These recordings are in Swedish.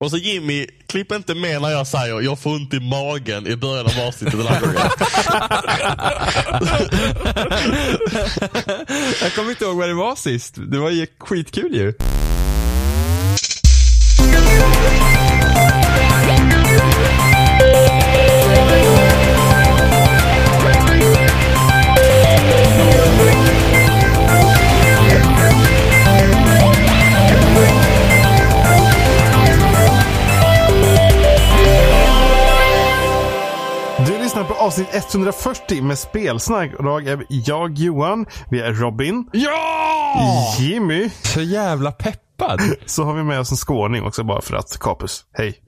Och så Jimmy, klipp inte med när jag säger jag får ont i magen i början av avsnittet den här gången. Jag kommer inte ihåg vad det var sist. Det var ju skitkul ju. Lyssnar på avsnitt 140 med spelsnack. Idag är jag Johan, vi är Robin, Ja! Jimmy. Så jävla peppad. Så har vi med oss en skåning också bara för att. Capus, hej.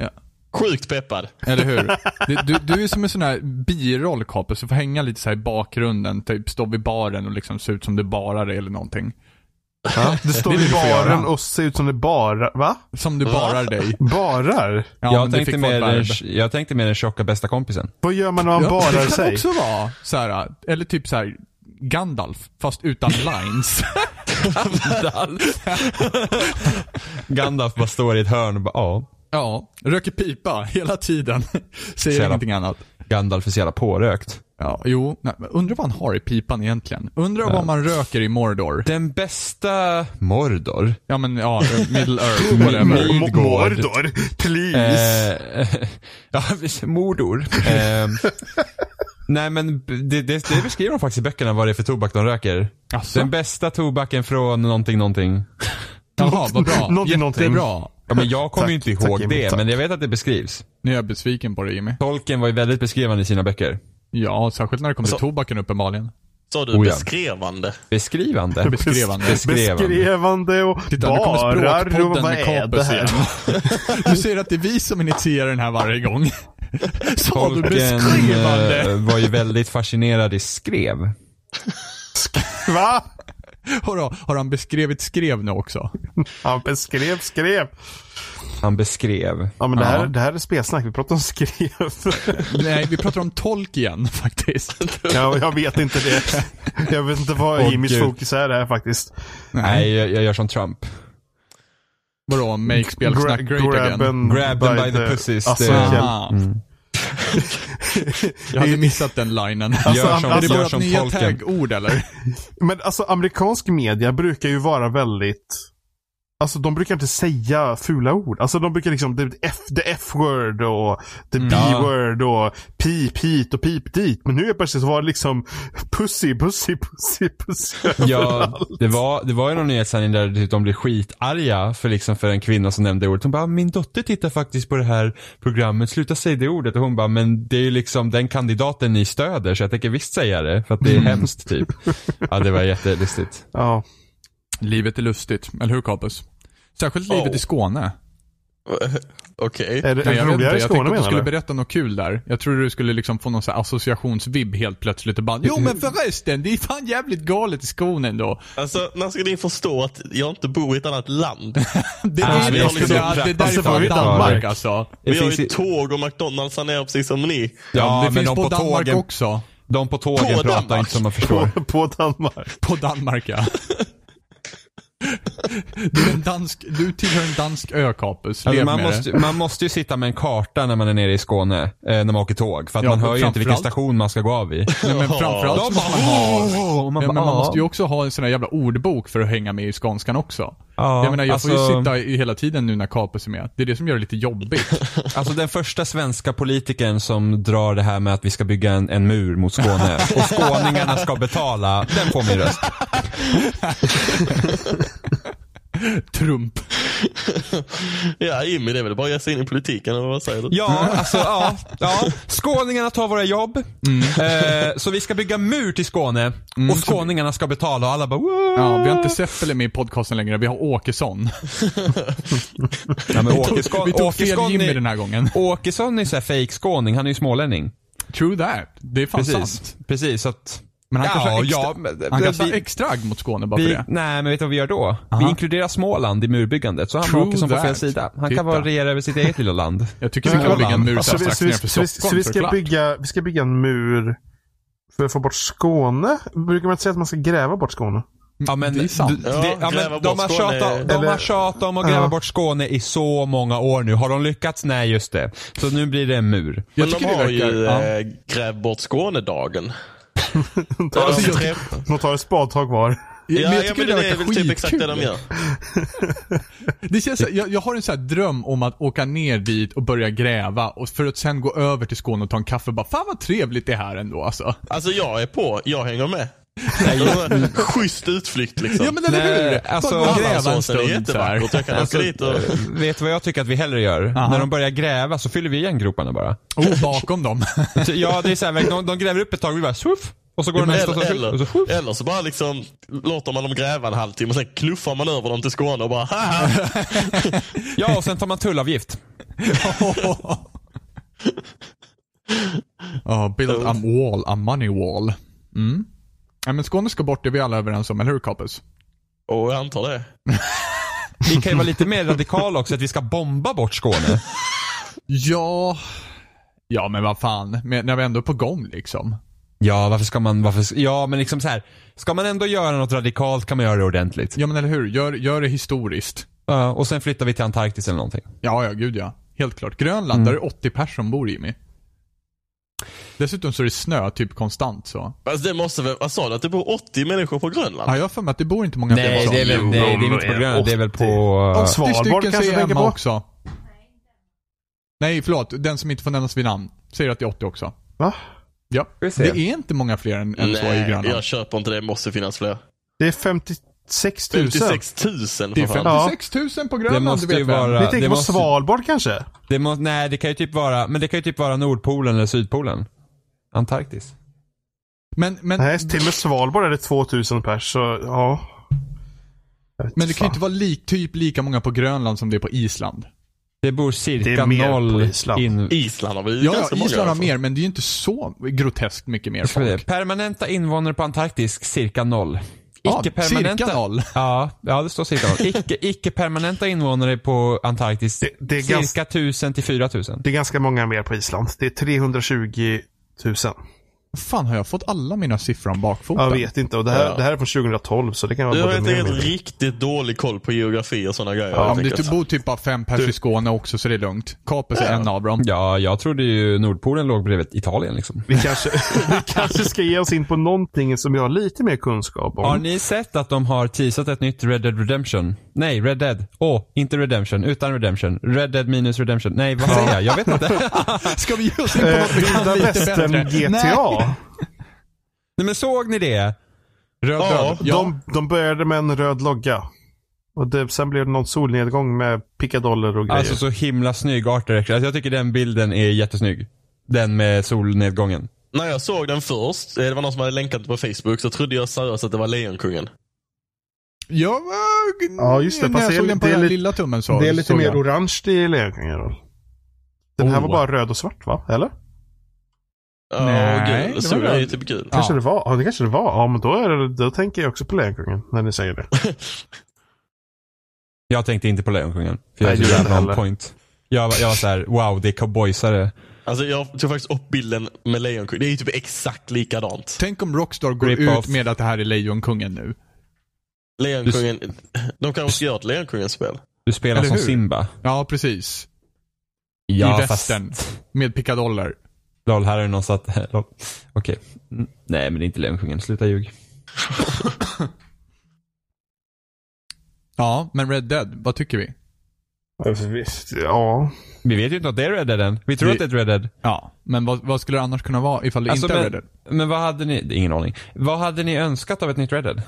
Sjukt peppad. Eller hur? Du, du, är som en sån här biroll Capus, du får hänga lite så här i bakgrunden, typ stå vid baren och liksom se ut som du bara det eller någonting. Ja, det står i du baren och ser ut som det bara, va? Som du barar dig. Barar? Ja, jag, tänkte mer, den, jag tänkte mer den tjocka bästa kompisen. Vad gör man när man Ja, barar det kan sig? också vara så här, eller typ så här Gandalf, fast utan lines. Gandalf bara står i ett hörn och bara ja. ja, röker pipa hela tiden. Säger ingenting annat. Gandalf är så jävla pårökt. Ja, jo, nej, men undrar vad han har i pipan egentligen. Undrar vad man röker i Mordor. Den bästa Mordor. Ja men ja, Middle Earth, whatever. Mordor, please. Eh, ja, mordor. Eh, nej men det, det, det beskriver de faktiskt i böckerna vad det är för tobak de röker. Asså? Den bästa tobaken från någonting någonting. Jaha, vad bra. Någonting, någonting. Jättebra. Ja, men jag kommer ju Tack, inte tack, ihåg Jimmy, det, tack. men jag vet att det beskrivs. Nu är jag besviken på dig Jimmy. Tolkien var ju väldigt beskrivande i sina böcker. Ja, särskilt när det kommer till Alltså- tobaken uppenbarligen. Sa du Oh ja. beskrevande? Beskrivande. Beskrevande. Beskrevande. Beskrevande och Titta, nu kommer språkpodden med Capus igen. Du ser att det är vi som initierar den här varje gång. Sa du beskrivande? eh, var ju väldigt fascinerad i skrev. Va? Har, har han beskrivit skrev nu också? Han beskrev, skrev. Han beskrev. Ja men det här, Ja. det här är spelsnack, vi pratar om skrev. Nej, vi pratar om Tolkien faktiskt. ja, jag vet inte det. Jag vet inte vad Åh, Jimmys fokus är här faktiskt. Nej, jag, jag gör som Trump. Vadå, make spelsnack Gra- great again? grabben Grab them by the pussies. Alltså. Mm. Jag hade missat den linen. Alltså, Gör som- är det gör vårt som nya tagord eller? Men alltså amerikansk media brukar ju vara väldigt Alltså de brukar inte säga fula ord. Alltså de brukar liksom, the F-word och the Mm. B-word och pip hit och pip dit. Men nu är plötsligt så var det liksom pussy, pussy, pussy, pussy Ja, överallt. det var, det var ju någon nyhetssändning där de blev skitarga för liksom för en kvinna som nämnde ordet. Hon bara, min dotter tittar faktiskt på det här programmet, sluta säga det ordet. Och hon bara, men det är ju liksom den kandidaten ni stöder så jag tänker visst säga det för att det är hemskt typ. Ja, det var jättelustigt. Ja. Livet är lustigt, eller hur Capus? Särskilt livet Oh. i Skåne. Okej. Är det, Nej, är jag det vet inte, roligare i jag Skåne tänkte att du menar skulle du? berätta något kul där. Jag trodde du skulle liksom få någon här associationsvibb helt plötsligt och bara Jo men förresten, det är fan jävligt galet i Skåne ändå. Alltså, när ska ni förstå att jag inte bor i ett annat land? Det är det, det, liksom- det, det där alltså, är fan Danmark alltså. Vi har ju tåg och McDonalds här nere precis som ni. Ja, det men finns de på, på Danmark tågen, också. de på tågen På pratar Danmark? inte som man förstår. På, på Danmark. På Danmark ja. Du, är en dansk, du tillhör en dansk ö Capus, Alltså, man, måste, det. man måste ju sitta med en karta när man är nere i Skåne, eh, när man åker tåg. För att Ja, man hör ju inte vilken station man ska gå av i. Nej, men framförallt så måste man ha och man Ja, men man måste ju också ha en sån här jävla ordbok för att hänga med i skånskan också. Ja, jag menar, jag får ju alltså- sitta i hela tiden nu när Capus är med. Det är det som gör det lite jobbigt. Alltså den första svenska politikern som drar det här med att vi ska bygga en, en mur mot Skåne och skåningarna ska betala, den får min röst. Trump. Ja, Jimmy, det är väl bara att ge sig in i politiken, eller vad säger du? Ja, alltså ja, ja. Skåningarna tar våra jobb. Eh, så vi ska bygga mur till Skåne och skåningarna ska betala och alla bara Woo! Ja, vi har inte Seppele med i podcasten längre, vi har Åkesson. Ja, men Åkeskån, vi tog fel Åkeskån Jimmy den här gången. Åkesson är såhär fake skåning, han är ju smålänning. True that. Det är fan Precis, sant. precis så att Men han Ja, kanske har extra, ja, men- han kanske vi- har extra agg mot Skåne bara vi, för det. nej, men vet du vad vi gör då? Vi Aha. inkluderar Småland i murbyggandet, så han True Åkesson på fel sida. Han Titta. kan bara regera över sitt eget lilla land. Jag tycker vi kan bygga en mur Så så vi, strax så, vi, så, vi, Stockholm så vi, ska bygga, vi ska bygga en mur för att få bort Skåne? Brukar man inte säga att man ska gräva bort Skåne? Ja men, Det är sant. Ja, ja, men de, har tjatat, de har Eller- tjatat om att gräva Ja. bort Skåne i så många år nu. Har de lyckats? Nej, just det. Så nu blir det en mur. Jag Men de har verkar- ju ja. äh, Gräv bort Skånedagen. De tar, Alltså, de jag- tar ett spadtag var. Ja, men ja, tycker men det, är verkar väl typ exakt det de gör. Det känns, så- jag, jag har en sån här dröm om att åka ner dit och börja gräva och för att sen gå över till Skåne och ta en kaffe och bara Fan vad trevligt det är här ändå alltså. Alltså jag är på, jag hänger med. Nej, Schysst utflykt liksom. Ja men eller Nej, hur? alltså, Bara gräva en är stund så här. jättevackert. Jag kan Alltså, åka dit och... vet du vad jag tycker att vi hellre gör? Aha. När de börjar gräva så fyller vi igen groparna bara. Oh, bakom dem. Ja, det är så här, de, de gräver upp ett tag och vi bara swoff. Och så går de nästa så, Eller, och så swoff. eller så bara liksom låter man dem gräva en halvtimme och sen knuffar man över dem till Skåne och bara haha. Ja, och sen tar man tullavgift. Ja, build a wall, a money wall. Mm. Ja, men Skåne ska bort, det är vi alla överens om, eller hur Kapus? Och jag antar det. Vi kan ju vara lite mer radikala också, att vi ska bomba bort Skåne. Ja, ja men vad fan, men när vi ändå är på gång liksom. Ja, varför ska man, varför, ja men liksom så här. Ska man ändå göra något radikalt kan man göra det ordentligt. Ja men eller hur, gör, gör det historiskt. Ja, och sen flyttar vi till Antarktis eller någonting. Ja, ja, gud ja. Helt klart. Grönland, där är det 80 personer som bor Jimmy. Dessutom så är det snö typ konstant så. Alltså det måste väl, vad sa du? Att det bor 80 människor på Grönland? Ja, jag har för mig att det bor inte många fler Nej, än så. det är väl, nej, det är inte på Grönland, det är väl 80. på... Ja, 80 Svalbard stycken kanske säger tänker Emma på. också. Nej, förlåt. Den som inte får nämnas vid namn säger att det är 80 också. Va? Ja. Det är inte många fler än, än så i Nej, Grönland. jag köper inte det. Det måste finnas fler. Det är 56 000. 56 000 Det är för fan. 56 000 på Det Grönland, måste du vet ju vara- Ni tänker det på måste- Svalbard kanske? Det må, nej, det kan ju typ vara, men det kan ju typ vara Nordpolen eller Sydpolen. Antarktis. Men, men, Nej, till och med Svalbard är det 2000 pers, så ja. Men det kan ju inte vara lik, typ lika många på Grönland som det är på Island. Det bor Det cirka på noll Island. in... Island har vi Ja, ganska ja många. Island har mer, men det är ju inte så groteskt mycket mer vi folk. Permanenta invånare på Antarktis, cirka noll. Ja, Icke-permanenta... cirka noll. Ja, ja, det står cirka noll. Icke, icke-permanenta invånare på Antarktis, Det- det är cirka ganska- 1000 till 4000. Det är ganska många mer på Island. Det är 320 000. Fan har jag fått alla mina siffror om bakfoten? Jag vet inte. Och det här, Ja. det här är från 2012, så det kan vara Du har helt enkelt riktigt dålig koll på geografi och sådana grejer. Ja, men det enkelt. bor typ bara fem pers i Skåne också, så det är lugnt. Kapus är Ja. en av dem. Ja, jag trodde ju Nordpolen låg bredvid Italien liksom. Vi kanske, vi kanske ska ge oss in på någonting som vi har lite mer kunskap om. Har ni sett att de har teasat ett nytt Red Dead Redemption? Nej, Red Dead. Åh, inte Redemption, utan Redemption. Red Dead minus Redemption. Nej, vad säger jag? Jag vet inte. Ska vi ge oss in på Eh, något vi kan Vilda lite västern bättre? GTA. Nej men såg ni det? Röd Ja. röd. De, de började med en röd logga. Och det, sen blev det någon solnedgång med pickadoller och grejer. Alltså så himla snygg art direction. Alltså, jag tycker den bilden är jättesnygg. Den med solnedgången. När jag såg den först, eh, det var någon som hade länkat på Facebook, så trodde jag seriöst att det var Lejonkungen. Ja, Ja, just det, fast jag det är såg den på lite- den är lilla tummen så det är lite mer jag. orange i Lejonkungen då. Den här Oh. var bara röd och svart va? Eller? Ja, det gul. var Sol är ju typ gul. Kanske Ja. det var. Ja, det kanske det var. Ja, men då, är det, då tänker jag också på Lejonkungen när ni säger det. Jag tänkte inte på Lejonkungen. För jag är Nej, jag heller. point. Jag, var- jag var så här: wow, det är cowboysare. Alltså jag tog faktiskt upp bilden med Lejonkungen. Det är ju typ exakt likadant. Tänk om Rockstar går Rip ut off. med att det här är Lejonkungen nu. Lejonkungen, de kanske ska göra ett Lejonkungen-spel. Du spelar Eller som hur? Simba. Ja, precis. Ja, I fast... västern. Med pickadoller. Lol, här är det någon satt... Okej. Mm. Nej, men det är inte Lejonkungen. Sluta ljug. Ja, men Red Dead, vad tycker vi? Alltså, visst, Ja. Vi vet ju inte att det är Red Dead än. Vi tror Vi- att det är ett Red Dead. Ja, men vad, vad skulle det annars kunna vara ifall det Alltså, inte är men, Red Dead? men vad hade ni... Ingen aning. Vad hade ni önskat av ett nytt Red Dead?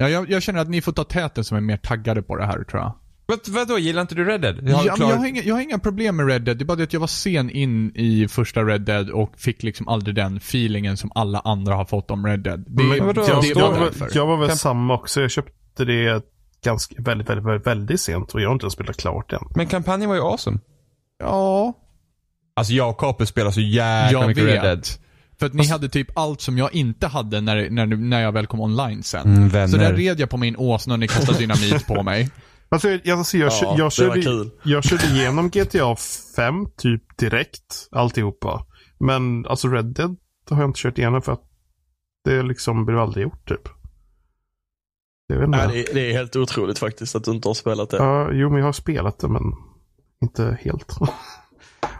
Ja, jag, jag känner att ni får ta täten som är mer taggade på det här, tror jag. Vad, vadå, gillar inte du Red Dead? Ja, har men klart- jag, har inga, jag har inga problem med Red Dead. Det är bara det att jag var sen in i första Red Dead och fick liksom aldrig den feelingen som alla andra har fått om Red Dead. Det, Men vadå? jag, det jag, var var, därför. jag var väl Kan- samma också. Jag köpte det ganska, väldigt, väldigt, väldigt, väldigt sent och jag har inte ens spelat klart än. Men kampanjen var ju awesome. Ja, Alltså jag och Kapus spelar så jäkla jag mycket Red Dead. För att ni hade typ allt som jag inte hade när, när, när jag väl kom online sen. Mm, vänner. Så där red jag på min åsna och ni kastade dynamit på mig. Alltså, jag, alltså, jag, Ja, jag, körde, jag körde igenom GTA 5 typ direkt. Alltihopa. Men alltså Red Dead har jag inte kört igenom för att det liksom blev aldrig gjort typ. Nej, det, är, det är helt otroligt faktiskt att du inte har spelat det. Ja, jo, men jag har spelat det, men inte helt.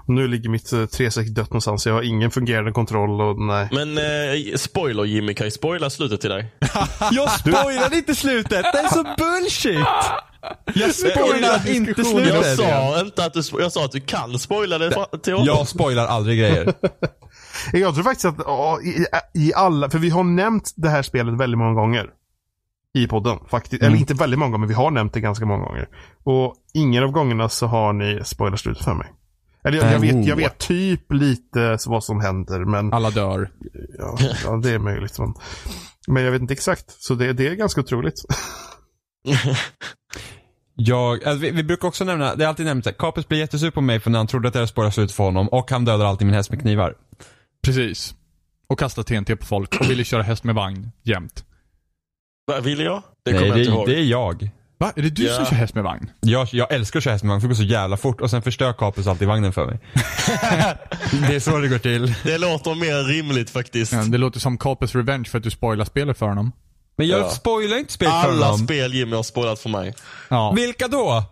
Nu ligger mitt eh, 360 dött någonstans. Jag har ingen fungerande kontroll och nej. Men eh, spoiler Jimmy, kan jag spoila slutet till dig? Jag spoilade inte slutet, det är så bullshit! Jag spoilar inte Jag slutet. sa inte att du, jag sa att du kan spoila det till honom. Jag spoilar aldrig grejer. Jag tror faktiskt att ja, i, i alla, för vi har nämnt det här spelet väldigt många gånger. I podden faktiskt. Eller inte väldigt många, men vi har nämnt det ganska många gånger. Och ingen av gångerna så har ni spoilat slutet för mig. Eller jag, jag, vet, jag vet typ lite vad som händer, men Alla dör. ja, ja, det är möjligt. Men, men jag vet inte exakt. Så det, det är ganska otroligt. Jag, alltså, vi, vi brukar också nämna, det är alltid nämnt att Capus blir jättesur på mig för när han trodde att jag hade slutet för honom och han dödar alltid min häst med knivar. Precis. Och kastar TNT på folk och ville köra häst med vagn jämt. Vad vill jag? Det Nej, kommer jag inte det, ihåg. det är jag. Va? Är det du Ja. som kör häst med vagn? Jag, jag älskar att köra häst med vagn för det går så jävla fort och sen förstör Capus alltid vagnen för mig. det är så det går till. Det låter mer rimligt faktiskt. Ja, det låter som Capus Revenge för att du spoilar spelet för honom. Men jag Ja. spoilar inte spelet för Alla honom. spel Jimmy har spoilat för mig. Ja, Vilka då?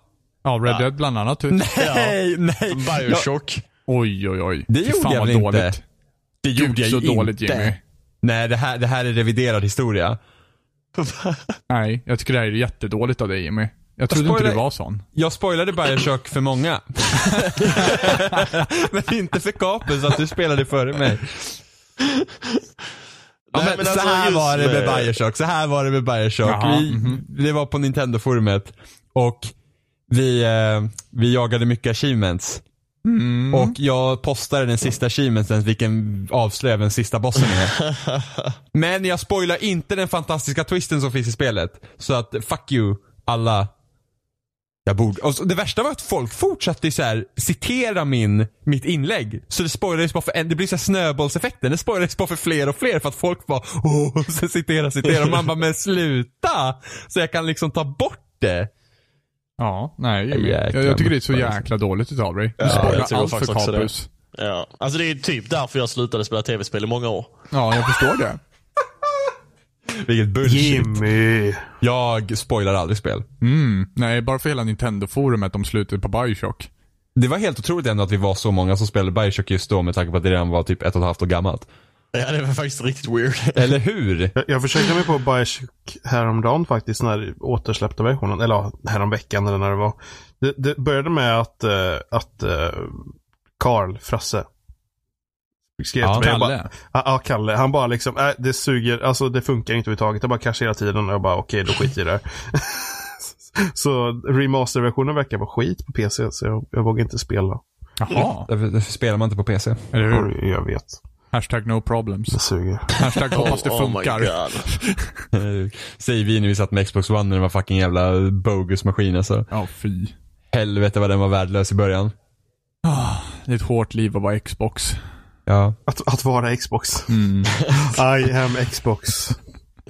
ja Red Dead bland annat. Typ. Nej, nej. Bioshock. Oj, oj, oj. Det Fy gjorde jag väl inte? dåligt. Det gjorde jag så ju dåligt inte. Jimmy. Nej, det här, det här är reviderad historia. Nej, jag tycker det här är jättedåligt av dig Jimmy. Jag trodde inte spoilar- du var sån. Jag spoilade Bioshock för många. men inte för Capus att du spelade före mig. Ja, Nej, men men så alltså här var det med Bioshock, så här var det med Bioshock. Jaha, vi, mhm. Det var på Nintendo-forumet och vi, eh, vi jagade mycket achievements. Mm. Och jag postade den sista achievementen vilken avslöjar den sista bossen är. Men jag spoilar inte den fantastiska twisten som finns i spelet. Så att fuck you alla. Jag borde, och så, det värsta var att folk fortsatte så här citera min, mitt inlägg. Så det spoilades bara för en, det blir så här snöbollseffekten. Det spoilades bara för fler och fler för att folk bara åh, så citera, citera. Och man bara men sluta! Så jag kan liksom ta bort det. Ja, nej Jag, jag tycker det är så jäkla dåligt utav dig. Du Ja, spoilar allt för. Capus. Ja. Alltså det är typ därför jag slutade spela tv-spel i många år. Ja, jag förstår det. Vilket bullshit. Jimmy. Jag spoilar aldrig spel. Mm. Nej, bara för hela Nintendo-forumet om slutet på Bioshock. Det var helt otroligt ändå att vi var så många som spelade Bioshock just då med tanke på att det redan var typ ett och ett halvt år gammalt. Ja, det var faktiskt riktigt weird. Eller hur? Jag, jag försökte mig på Bioshock häromdagen faktiskt, när det återsläppta versionen. Eller ja, häromveckan eller när det var. Det, det började med att, eh, att eh, Carl, Frasse, skrev Ja, till mig. jag Kalle. Bara, ja, Kalle. Han bara liksom, äh, det suger, alltså det funkar inte överhuvudtaget. Det bara kraschar hela tiden och jag bara okej, då skiter jag i det. så remasterversionen verkar vara skit på PC, så jag, jag vågar inte spela. Jaha. Därför, därför spelar man inte på PC. Eller hur? Jag vet, Hashtag no problems. det suger. Hashtag hoppas det Oh funkar. God. Säger vi när vi satt med Xbox One när det var fucking jävla bogus maskin alltså. Ja, fy. Helvete vad den var värdelös i början. Ah, det är ett hårt liv att vara Xbox. Ja. Att, att vara Xbox. Mm. I am Xbox.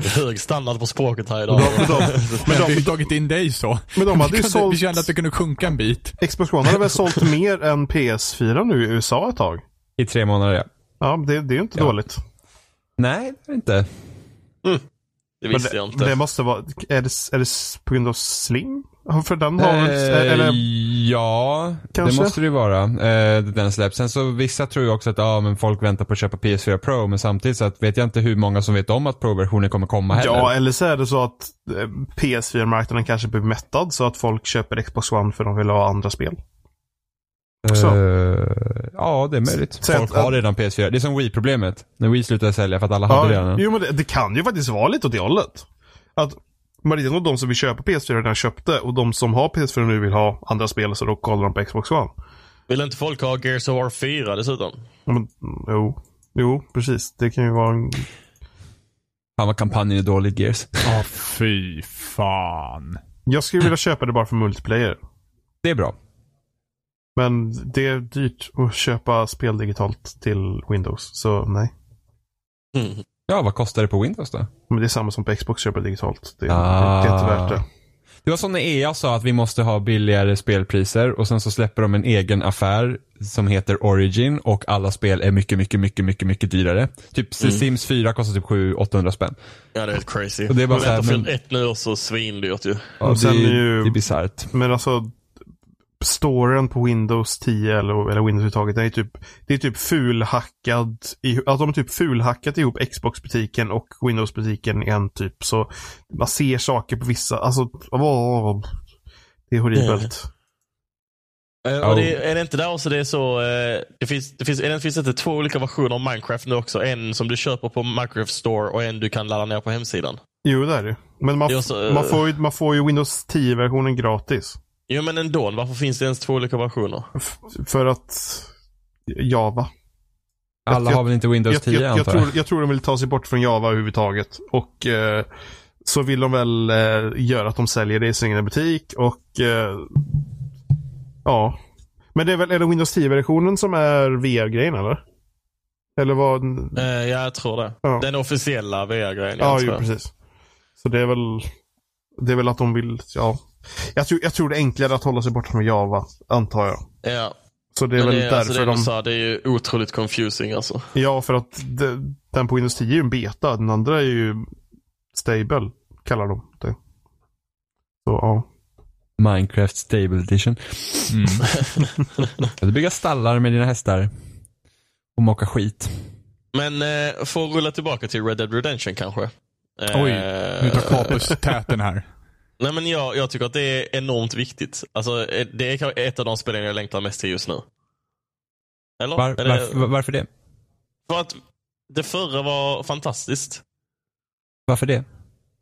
Hög standard på språket här idag. de, de, men, Men vi de, har tagit in dig så. men de hade vi, ju kunde, sålt... vi kände att det kunde sjunka en bit. Xbox One hade väl sålt mer än PS4 nu i USA ett tag? I tre månader ja. Ja, det, det är ju inte Ja. dåligt. Nej, det är inte. Det Men visste det, jag inte. det måste vara, är det, är det på grund av Slim? För den har väl, Eh, eller, ja, Kanske. det måste det ju vara. Eh, den släpps. Sen så vissa tror ju också att ja, men folk väntar på att köpa PS4 Pro men samtidigt så att vet jag inte hur många som vet om att Pro-versionen kommer komma heller. ja, eller så är det så att eh, PS4-marknaden kanske blir mättad så att folk köper Xbox One för de vill ha andra spel. Också. Eh, ja, det är möjligt. Så Folk att- har redan PS4. Det är som Wii-problemet. När Wii slutade sälja för att alla hade det redan. jo men det, det kan ju faktiskt vara lite åt det hållet. Att Marina och de som vill köpa PS4 redan köpte och de som har PS4 nu vill ha andra spel så då kollar de på Xbox One. Vill inte folk ha Gears of War 4 dessutom? Ja, men, jo. Jo, precis. Det kan ju vara en... Fan vad kampanjen är dålig Gears. Ja, fy fan. Jag skulle vilja köpa det bara för multiplayer. Det är bra. Men det är dyrt att köpa spel digitalt till Windows, så nej. Mm. Ja, vad kostar det på Windows då? Men det är samma som på Xbox köper digitalt. Det, Ah. det, det är inte värt det. Det var som när EA sa att vi måste ha billigare spelpriser och sen så släpper de en egen affär som heter Origin och alla spel är mycket, mycket, mycket, mycket, mycket dyrare. Typ Sims 4 kostar typ 700-800 spänn. Ja, det är helt crazy. Och det är bara Men så här, men- ett nu och så svindyrt ju. Ja, Och det, sen är, är ju- det är bisarrt. Men alltså, storen på Windows 10 eller, eller Windows överhuvudtaget, det är typ, det är typ fulhackad, i, alltså de har typ fulhackat ihop Xbox-butiken och Windows-butiken i en typ. Så man ser saker på vissa, alltså, åh, det är horribelt. Eh, Ja. Och det, är det inte där också det är så, eh, det finns, det finns, är det, finns det inte två olika versioner av Minecraft nu också? En som du köper på Minecraft Store och en du kan ladda ner på hemsidan. Jo, det är det. Men man, Det är f- så, eh, man, får, ju, man får ju Windows 10-versionen gratis. Jo men ändå, varför finns det ens två olika versioner? F- för att Java. Alla jag- har väl inte Windows Jag, 10 jag, jag, antar jag. tror, jag tror de vill ta sig bort från Java överhuvudtaget. Och eh, så vill de väl eh, göra att de säljer det i sin egen butik och eh, ja. Men det är väl är det Windows 10-versionen som är VR-grejen eller? Eller vad? Eh, ja, jag tror det. Ja. Den officiella VR-grejen. Ja, tror. precis. Så det är väl det är väl att de vill, ja. Jag tror, jag tror det är enklare att hålla sig bort från Java, antar jag. Ja. Så det är Men väl det, alltså, därför det, de... sa, det är ju otroligt confusing alltså. Ja, för att det, den på Windows 10 är ju en beta. Den andra är ju stable, kallar de det. Så ja. Minecraft Stable Edition. Mm. Du bygga stallar med dina hästar. Och mocka skit. Men eh, att rulla tillbaka till Red Dead Redemption kanske. Eh, Oj, nu tar Capus täten här. Nej men jag, jag tycker att det är enormt viktigt. Alltså, eh, det är ett av de spelen jag längtar mest till just nu. Eller? Var, Eller- varför, varför det? För att det förra var fantastiskt. Varför det?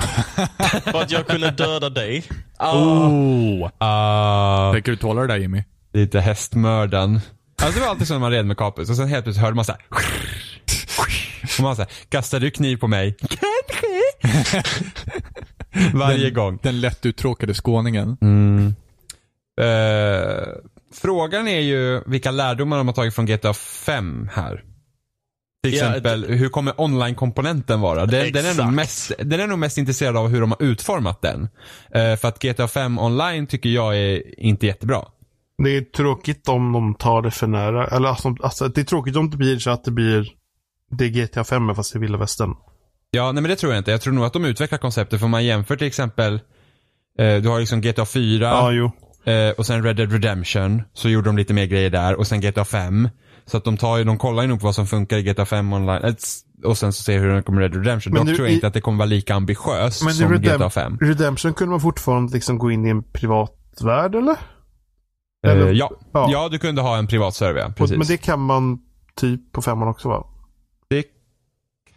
För att jag kunde döda dig. Oh. Ah, Tänker du tåla det där Jimmy? lite hästmördan. Alltså det var alltid så när man red med kapus och sen helt plötsligt hörde man såhär. Och man såhär, kastar du kniv på mig? Kanske. Varje den, gång. Den lätt uttråkade skåningen. Mm. Eh, frågan är ju vilka lärdomar de har tagit från GTA 5 här. Till Ja, exempel, hur kommer online-komponenten vara? Den, den, är nog mest, den är nog mest intresserad av hur de har utformat den. Eh, för att GTA 5 online tycker jag är inte jättebra. Det är tråkigt om de tar det för nära. Eller alltså, alltså det är tråkigt om det blir så att det blir det GTA 5 fast i vilda västern. Ja, nej men det tror jag inte. Jag tror nog att de utvecklar konceptet. För om man jämför till exempel, eh, du har liksom GTA 4 Ja, jo. eh, och sen Red Dead Redemption. Så gjorde de lite mer grejer där och sen GTA 5. Så att de tar ju, de kollar ju nog på vad som funkar i GTA 5 online. Eh, och sen så ser hur den kommer Red Redemption. Men Dock nu tror jag i- inte att det kommer vara lika ambitiöst Men som Redem- GTA 5. Redemption kunde man fortfarande liksom gå in i en privat värld eller? Eh, eller- ja. ja. Ja. du kunde ha en privat server, ja. Och, Precis. men det kan man typ på femman också va?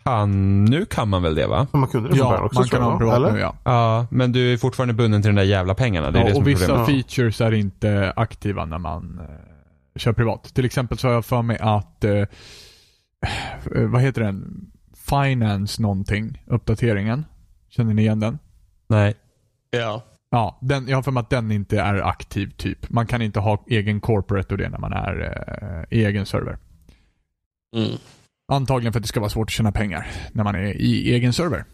Det kan, nu kan man väl det va? Man kunde det Ja, också man kan ha va? privat eller? nu ja. Ja, men du är fortfarande bunden till de där jävla pengarna. Det är det ja som och är vissa problemet. features är inte aktiva när man eh, kör privat. Till exempel så har jag för mig att, eh, eh, vad heter den? Finance någonting, uppdateringen. Känner ni igen den? Nej. Ja. Ja, den, jag har för mig att den inte är aktiv typ. Man kan inte ha egen corporate och det när man är eh, i egen server. Mm. Antagligen för att det ska vara svårt att tjäna pengar när man är i egen server.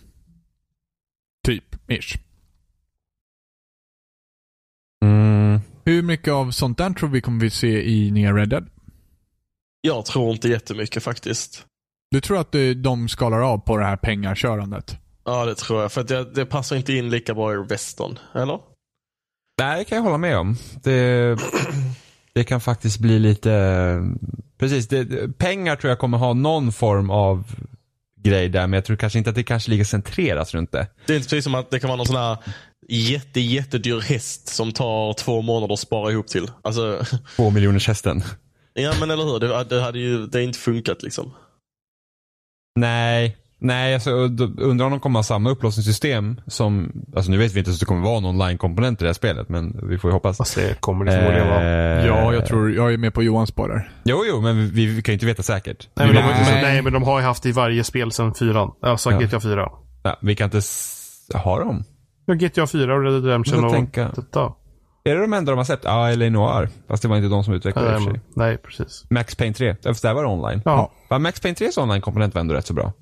Typ, ish. Mm. Hur mycket av sånt där tror vi kommer vi se i nya Red Dead? Jag tror inte jättemycket faktiskt. Du tror att eh, de skalar av på det här pengakörandet? Ja, det tror jag. För att det, det passar inte in lika bra i västern. Eller? Nej, det kan jag hålla med om. Det, det kan faktiskt bli lite, precis, det, pengar tror jag kommer ha någon form av grej där, men jag tror kanske inte att det kanske ligger centrerat runt det. Det är inte precis som att det kan vara någon sån här jätte, jättedyr häst som tar två månader att spara ihop till. Alltså, Två miljoners hästen. ja men eller hur. Det, det hade ju det inte funkat liksom. Nej, nej, alltså, undrar om de kommer ha samma upplåsningssystem som, alltså nu vet vi inte så det kommer vara en online-komponent i det här spelet, men vi får ju hoppas. Fast det kommer det förmodligen vara. Eh, Ja, jag tror, jag är med på Johans spår där. Jo, jo, men vi, vi kan ju inte veta säkert. Nej men, de, Nej. nej, men de har ju haft det i varje spel sedan fyran. Alltså Ja. GTA 4. Ja, vi kan inte, s- har de? Ja, GTA 4 och Red Dead Redemption och tänka. detta. Är det de enda de har släppt? Ja, LA Noir. Fast det var inte de som utvecklade det i och för sig. Nej, nej, precis. Max Payne 3, fast där var det online. Ja. Va, Max Payne 3s online-komponent var ändå rätt så bra.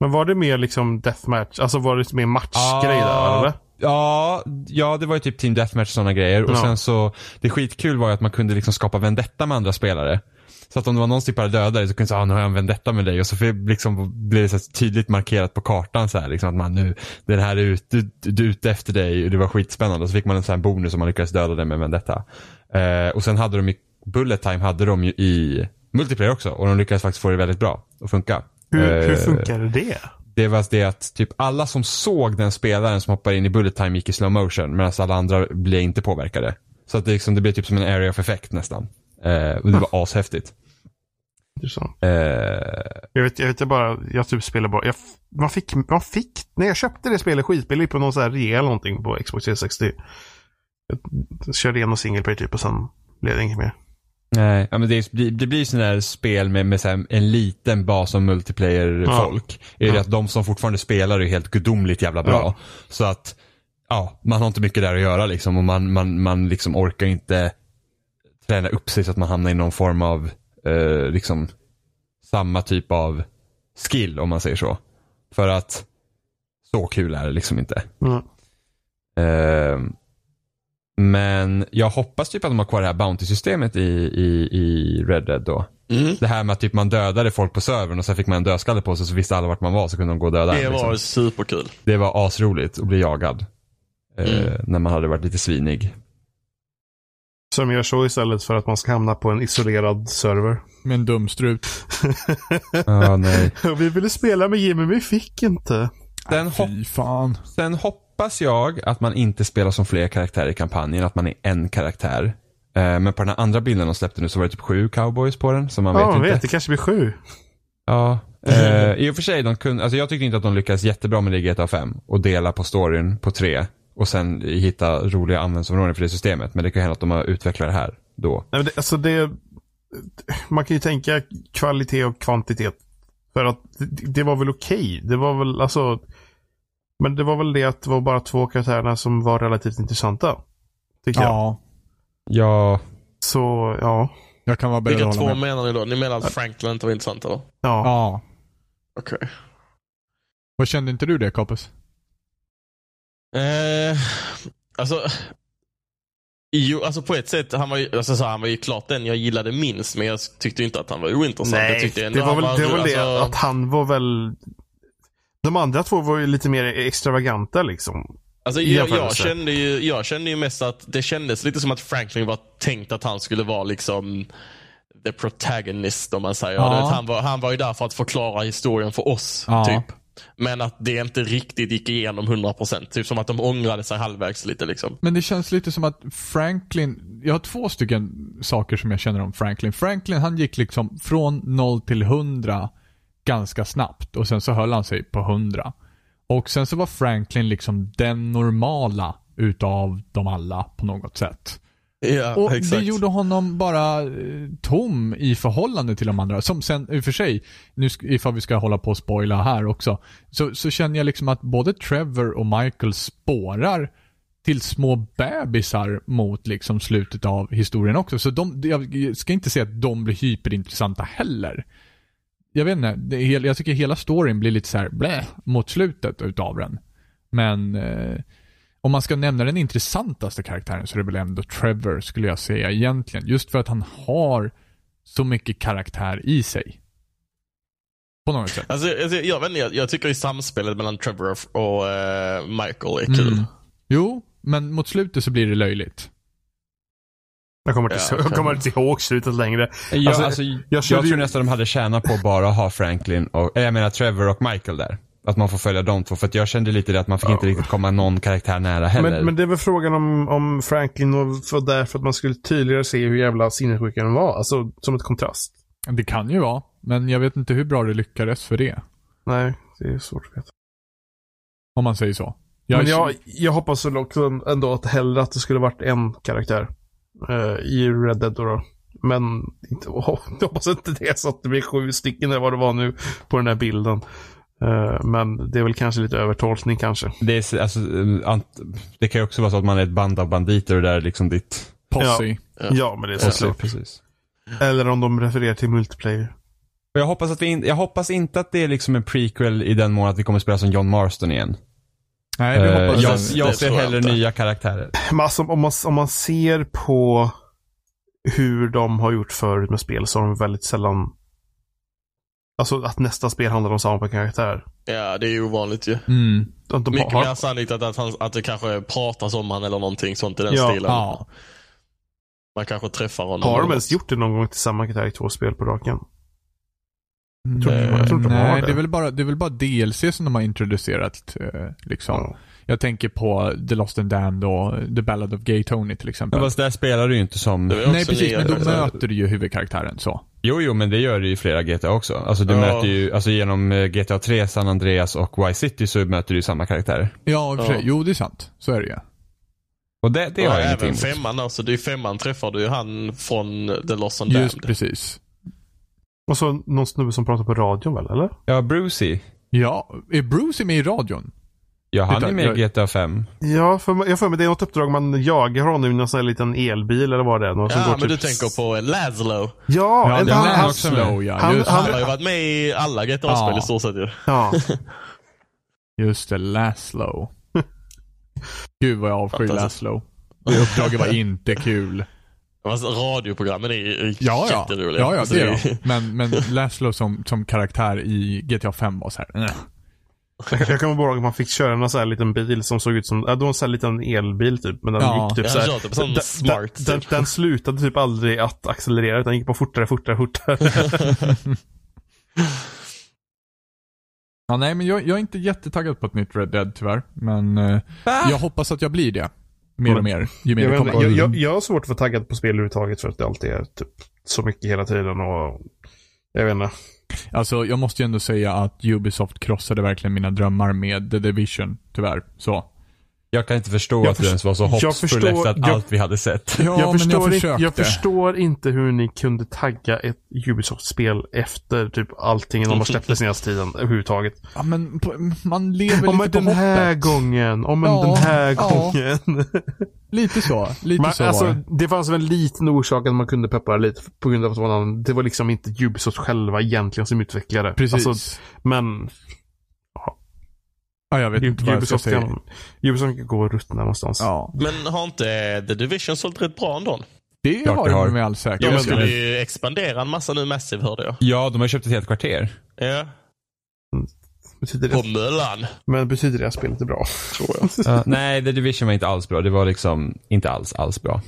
Men var det mer liksom deathmatch? Alltså var det mer matchgrej där eller? Ja, ja, det var ju typ Team Deathmatch och sådana grejer. Och Ja. sen så, det skitkul var ju att man kunde liksom skapa vendetta med andra spelare. Så att om det var någon som typ hade dödat dig så kunde man säga, ah, nu har jag en vendetta med dig. Och så liksom blev det så tydligt markerat på kartan så här, liksom att man nu, den här är ute, du ute efter dig och det var skitspännande. Och så fick man en sån här bonus om man lyckades döda den med vendetta. Eh, och sen hade de ju, Bullet Time hade de ju i multiplayer också. Och de lyckades faktiskt få det väldigt bra att funka. Hur, hur Eh, funkar det? det var det att typ alla som såg den spelaren som hoppar in i bullet time gick i slow motion medan alla andra blev inte påverkade. Så att det, liksom, det blev typ som en area of effect nästan. Eh, och det var ashäftigt. Intressant. Eh, Jag vet, jag vet jag bara, jag typ spelar bara, jag, man, fick, man fick, när jag köpte det spelet skitbilligt på någon sån här rea eller någonting på Xbox 360. Jag körde igenom single player typ och sen blev det inget mer. Nej, ja, men det, blir- det blir sådana där spel med, med så här, en liten bas av multiplayer-folk. Är det Ja. att de som fortfarande spelar är helt gudomligt jävla bra. Ja. Så att, ja, man har inte mycket där att göra liksom och man, man, man liksom orkar inte träna upp sig så att man hamnar i någon form av, eh, liksom, samma typ av skill om man säger så. För att så kul är det liksom inte. Mm. Eh, men jag hoppas typ att de har kvar det här Bounty-systemet i, i, i Red Dead då. Mm. Det här med att typ man dödade folk på servern och sen fick man en dödskalle på sig så visste alla vart man var så kunde de gå och döda Det en, liksom. var superkul. det var asroligt att bli jagad. Eh, Mm. När man hade varit lite svinig. Som gör så istället för att man ska hamna på en isolerad server. Med en dum strut. Ja, nej. vi ville spela med Jimmy, men vi fick inte. Sen, hopp, Fy fan. Hoppas jag att man inte spelar som fler karaktärer i kampanjen, att man är en karaktär. Eh, Men på den här andra bilden de släppte nu så var det typ sju cowboys på den, så man Ja, vet inte. vet, det kanske blir sju. Ja, eh, i och för sig, de kunde, alltså jag tyckte inte att de lyckades jättebra med det i GTA 5 och dela på storyn på tre och sen hitta roliga användningsområden för det systemet. Men det kan hända att de har utvecklat det här då. Nej, men det, alltså det, man kan ju tänka kvalitet och kvantitet. För att det, det var väl okej. Det var väl alltså. Men det var väl det att det var bara två karaktärerna som var relativt intressanta. Tycker jag. Ja. Ja, Så ja. Jag kan vara beredd Vilka två med. menar ni då? Ni menar att Franklin inte var intressant eller? Ja. Ja. Okej. Vad kände inte du det, Kapus? Eh, alltså, jo, alltså på ett sätt, han var, ju, alltså, så, han var ju klart den jag gillade minst, men jag tyckte inte att han var ointressant. jag Nej, det var väl, det, var väl det alltså, att han var väl. De andra två var ju lite mer extravaganta liksom. Alltså, jag, jag, kände ju, jag kände ju mest att det kändes lite som att Franklin var tänkt att han skulle vara liksom the protagonist om man säger. Ja. Vet, Han, var, han var ju där för att förklara historien för oss. Ja. typ. Men att det inte riktigt gick igenom 100%. Typ som att de ångrade sig halvvägs lite. liksom. Men det känns lite som att Franklin, jag har två stycken saker som jag känner om Franklin. Franklin han gick liksom från 0 till 100 ganska snabbt och sen så höll han sig på 100. Och sen så var Franklin liksom den normala utav dem alla på något sätt. Ja, Och exakt. det gjorde honom bara eh, tom i förhållande till de andra. Som sen, i och för sig, nu ifall vi ska hålla på och spoila här också, så, så känner jag liksom att både Trevor och Michael spårar till små bebisar mot liksom slutet av historien också. Så de, jag ska inte säga att de blir hyperintressanta heller. Jag vet inte, det jag tycker hela storyn blir lite så här blä, mot slutet utav den. Men eh, om man ska nämna den intressantaste karaktären så är det väl ändå Trevor skulle jag säga egentligen. Just för att han har så mycket karaktär i sig. På något sätt. Alltså, alltså, jag, vet inte, jag, jag tycker ju samspelet mellan Trevor och eh, Michael är kul. Mm. Jo, men mot slutet så blir det löjligt. Jag kommer inte, Ja, jag kommer inte ihåg slutet längre. jag, Alltså, alltså, jag, jag körde tror ju- nästan de hade tjänat på att bara ha Franklin och, eller jag menar Trevor och Michael där. Att man får följa de två. För att jag kände lite det att man fick inte riktigt komma någon karaktär nära heller. Men, men det är väl frågan om, om Franklin var där för att man skulle tydligare se hur jävla sinnessjuk den var. Alltså som ett kontrast. Det kan ju vara, men jag vet inte hur bra det lyckades för det. Nej, det är svårt att veta. Om man säger så. Jag, Men jag, jag hoppas väl också ändå att hellre att det skulle varit en karaktär. Eh, I Red Dead då. Men inte, oh, jag hoppas inte det så att det blir sju stycken eller vad det var nu på den här bilden. Eh, men det är väl kanske lite övertolkning kanske. det, är, alltså, eh, ant, det kan ju också vara så att man är ett band av banditer och där är liksom ditt... Posse. Ja. Ja, men det är så. Precis, precis. Eller om de refererar till multiplayer. Och jag hoppas, att vi in, jag hoppas inte att det är liksom en prequel i den mån att vi kommer spela som John Marston igen. Nej, det Eh, hoppas jag, jag. jag det ser jag hellre inte. nya karaktärer. Men alltså, om, man, om man ser på hur de har gjort förut med spel så har de väldigt sällan Alltså att nästa spel handlar om samma karaktär. Ja, det är ju ovanligt ju. Mm. De Mycket har, mer sannolikt att, att, han, att det kanske pratas om han eller någonting sånt i den Ja. stilen. Ja. Man kanske träffar honom. har de ens gjort det någon gång till samma karaktär i två spel på raken? Tror, inte- jag tror inte de har Nej, det. det är, väl bara, det är väl bara DLC som de har introducerat. Eh, liksom. Ja. Jag tänker på The Lost and Damned och The Ballad of Gay Tony till exempel. Men fast där spelar du ju inte som... Nej, precis. Men då möter du ju huvudkaraktären så. Jo, jo, men det gör du ju i flera GTA också. Alltså du Ja. möter ju, alltså genom eh, GTA 3, San Andreas och Vice City så möter du ju samma karaktärer. Ja. Ja. Jo, det är sant. Så är det ju. Och det, det Ja, har jag ingenting även femman alltså. Det är femman träffar du ju han från The Lost and Just Damned. precis. Och så någon snubbe som pratar på radion väl, eller? Ja, Brucey. Ja, är Bruce med i radion? Ja, han är med i GTA 5. Ja, för, jag får mig det är något uppdrag man jagar honom i någon sån här liten elbil eller vad det är. Någon Ja, men typ... du tänker på Laszlo. Ja, Ja, en, det han, han, också med. ja. han- han- Han har ju varit med i alla GTA-spel Ja. i stort sett ju. ja. just det, Laszlo. Gud vad jag avskyr. Laszlo. Det uppdraget var inte kul. Alltså, radioprogrammen är Ja, ja. jätteroliga. Ja, ja, Alltså, det är de. Men, men Laszlo som, som karaktär i GTA 5 var så här. eh. Jag, kommer bara ihåg att man fick köra en sån här liten bil som såg ut som, ja, det var en sån här liten elbil typ. Men den Ja. gick typ Jag så har här, kört det på sån den, smart, den, den, typ. den slutade typ aldrig att accelerera utan gick bara fortare, fortare, fortare. Ja, nej, men jag, jag är inte jättetaggad på ett nytt Red Dead tyvärr. Men eh, jag hoppas att jag blir det. Mer och mer. Ju mer jag, det kommer. jag, jag, jag har svårt att vara taggad på spel överhuvudtaget för att det alltid är typ så mycket hela tiden och jag vet inte. Alltså, jag måste ju ändå säga att Ubisoft krossade verkligen mina drömmar med The Division, tyvärr. Så. Jag kan inte förstå Jag att du ens var så förstår- efter att jag- allt vi hade sett. Ja, jag, men förstår jag inte, jag förstår inte hur ni kunde tagga ett Ubisoft-spel efter typ allting de har släppt senaste tiden överhuvudtaget. Ja, men på, man lever Om lite på den här hoppet. gången, om Ja, den här ja. gången. Lite så. Lite Man, så var alltså, det. det fanns väl en liten orsak att man kunde peppa lite på grund av att det var, det var liksom inte Ubisoft själva egentligen som utvecklade. Precis. Alltså, men ja, jag vet inte vad jag ska Ubisoft säga. kan, Ubisoft kan gå och ruttna någonstans. Ja. Men har inte The Division sålt rätt bra ändå? Det Klart har det har. de med all De säkerhet. skulle ju expandera en massa nu Massive hörde jag. Ja, de har köpt ett helt kvarter. Ja. Betyder På det, Möllan. men betyder det att spelet är bra? Tror jag. Ja, nej, The Division var inte alls bra. Det var liksom inte alls, alls bra.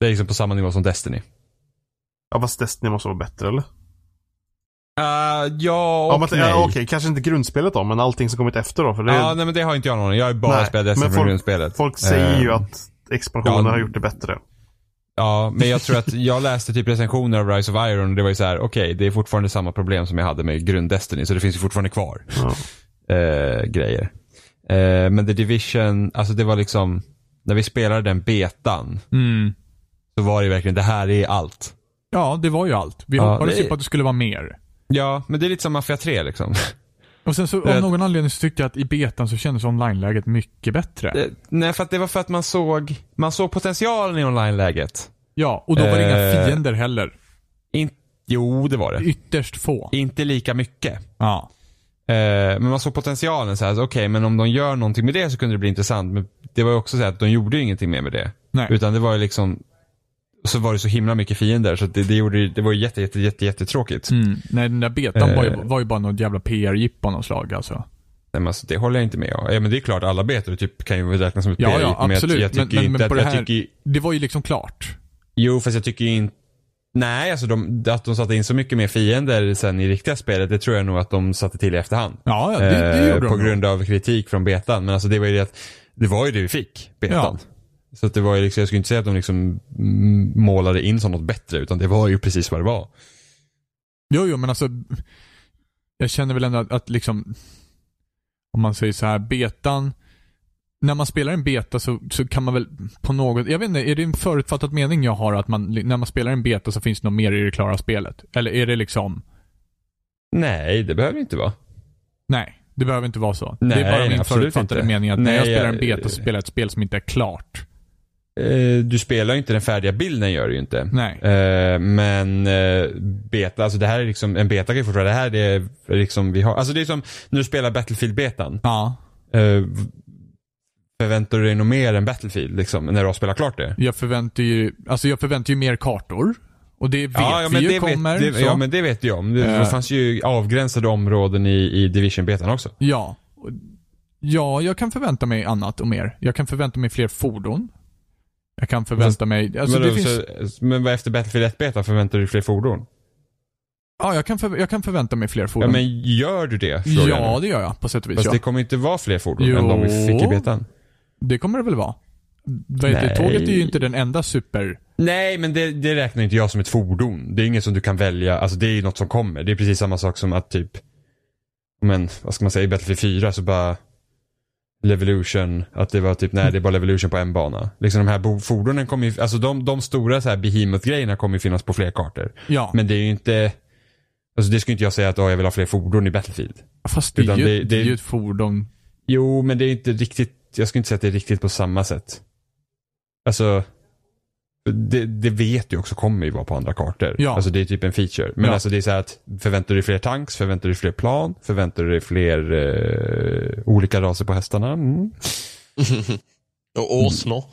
Det är liksom på samma nivå som Destiny. Ja, fast Destiny måste vara bättre eller? Uh, ja och Ja, men, nej. ja, Okej, kanske inte grundspelet då, men allting som kommit efter då. För det, Ja, nej men det har inte jag någon. Jag har ju bara Nej, spelat men från folk- grundspelet. folk säger ju Eh, att expansionen ja, har gjort det bättre. Ja, men jag tror att jag läste typ recensioner av Rise of Iron och det var ju så här: okej, det är fortfarande samma problem som jag hade med grund Destiny, så det finns ju fortfarande kvar Ja. eh, grejer. Eh, men The Division, alltså det var liksom, när vi spelade den betan, Mm. så var det verkligen, det här är allt. Ja, det var ju allt. Vi Ja, hoppades det- ju på att det skulle vara mer. Ja, men det är lite som Mafia 3 liksom. Och sen så av någon anledning så tyckte jag att i betan så kändes online-läget mycket bättre. Eh, Nej, för att det var för att man såg, man såg potentialen i online-läget. Ja, och då var det Eh. inga fiender heller. In, jo, det var det. Ytterst få. Inte lika mycket. Ja. Eh, men man såg potentialen så här, okej, men om de gör någonting med det så kunde det bli intressant. Men det var ju också så att de gjorde ju ingenting mer med det. Nej. Utan det var ju liksom, så var det så himla mycket fiender så det, det, gjorde, det var jätte, jätte, jätte, jättetråkigt. Mm. Nej, den där betan var, ju, Eh. var ju bara något jävla PR-jippo av något slag alltså. Nej, men alltså, det håller jag inte med om. Ja, men det är klart, alla betor typ kan ju räknas som ett Ja, PR, ja, men absolut. Jag, jag Men- tycker men- inte men att, det jag här- tycker Det var ju liksom klart. Jo, fast jag tycker inte Nej, alltså de, att de satte in så mycket mer fiender sen i riktiga spelet, det tror jag nog att de satte till i efterhand. Ja, ja det, det Eh, gjorde de på grund av kritik från betan. Men alltså det var ju det att, det var ju det vi fick, betan. Så att det var ju liksom, jag skulle inte säga att de liksom målade in som något bättre, utan det var ju precis vad det var. Jo, jo, men alltså. Jag känner väl ändå att, att liksom. Om man säger så här, betan. När man spelar en beta så, så kan man väl på något, jag vet inte, är det en förutfattad mening jag har att man, när man spelar en beta så finns det något mer i det klara spelet? Eller är det liksom, Nej, det behöver inte vara. nej, det behöver inte vara så. Nej, det är bara min förutfattade inte. mening att när Nej, jag spelar en beta så spelar jag ett spel som inte är klart. Eh, du spelar ju inte den färdiga bilden, gör du ju inte. Nej. Eh, men eh, beta, alltså det här är liksom, en beta kan ju fortfarande, det här är liksom vi har, alltså det är som när du spelar Battlefield-betan. Ja. Förväntar du dig något mer än Battlefield liksom, när du har spelat klart det? Jag förväntar ju, alltså jag förväntar ju mer kartor. Och det vet ja, ja, vi ju det kommer. vet, det, ja, men det vet jag om. Det, Eh. det fanns ju avgränsade områden i, i Division-betan också. Ja. Ja, jag kan förvänta mig annat och mer. Jag kan förvänta mig fler fordon. Jag kan förvänta mig, alltså men, då, finns, så, men vad efter Battlefield 1-betan förväntar du dig fler fordon? ja jag kan, för, jag kan förvänta mig fler Ja, fordon. men gör du det? ja, nu. det gör jag på sätt och vis. Fast ja. det kommer inte vara fler fordon Jo. än de vi fick i betan. Det kommer det väl vara? Nej. Tåget är ju inte den enda super... Nej, men det, det räknar inte jag som ett fordon. Det är inget som du kan välja. Alltså det är ju något som kommer. Det är precis samma sak som att typ, men vad ska man säga, i Battlefield 4 så bara Levolution, att det var typ, nej det är bara Levolution på en bana. Liksom de här fordonen kommer ju, alltså de, de stora så här behemoth-grejerna kommer ju finnas på fler kartor. Ja, Men det är ju inte, alltså det skulle inte jag säga att oh, jag vill ha fler fordon i Battlefield. fast det är, ju, det- det, är ju ett fordon. Jo, men det är inte riktigt, jag skulle inte säga att det är riktigt på samma sätt. Alltså, det, det vet du också kommer ju vara på andra kartor. Ja. Alltså det är typ en feature. Men Ja. alltså det är så här att förväntar du dig fler tanks, förväntar du dig fler plan, förväntar du dig fler eh, olika raser på hästarna? Mm. Och åsnor.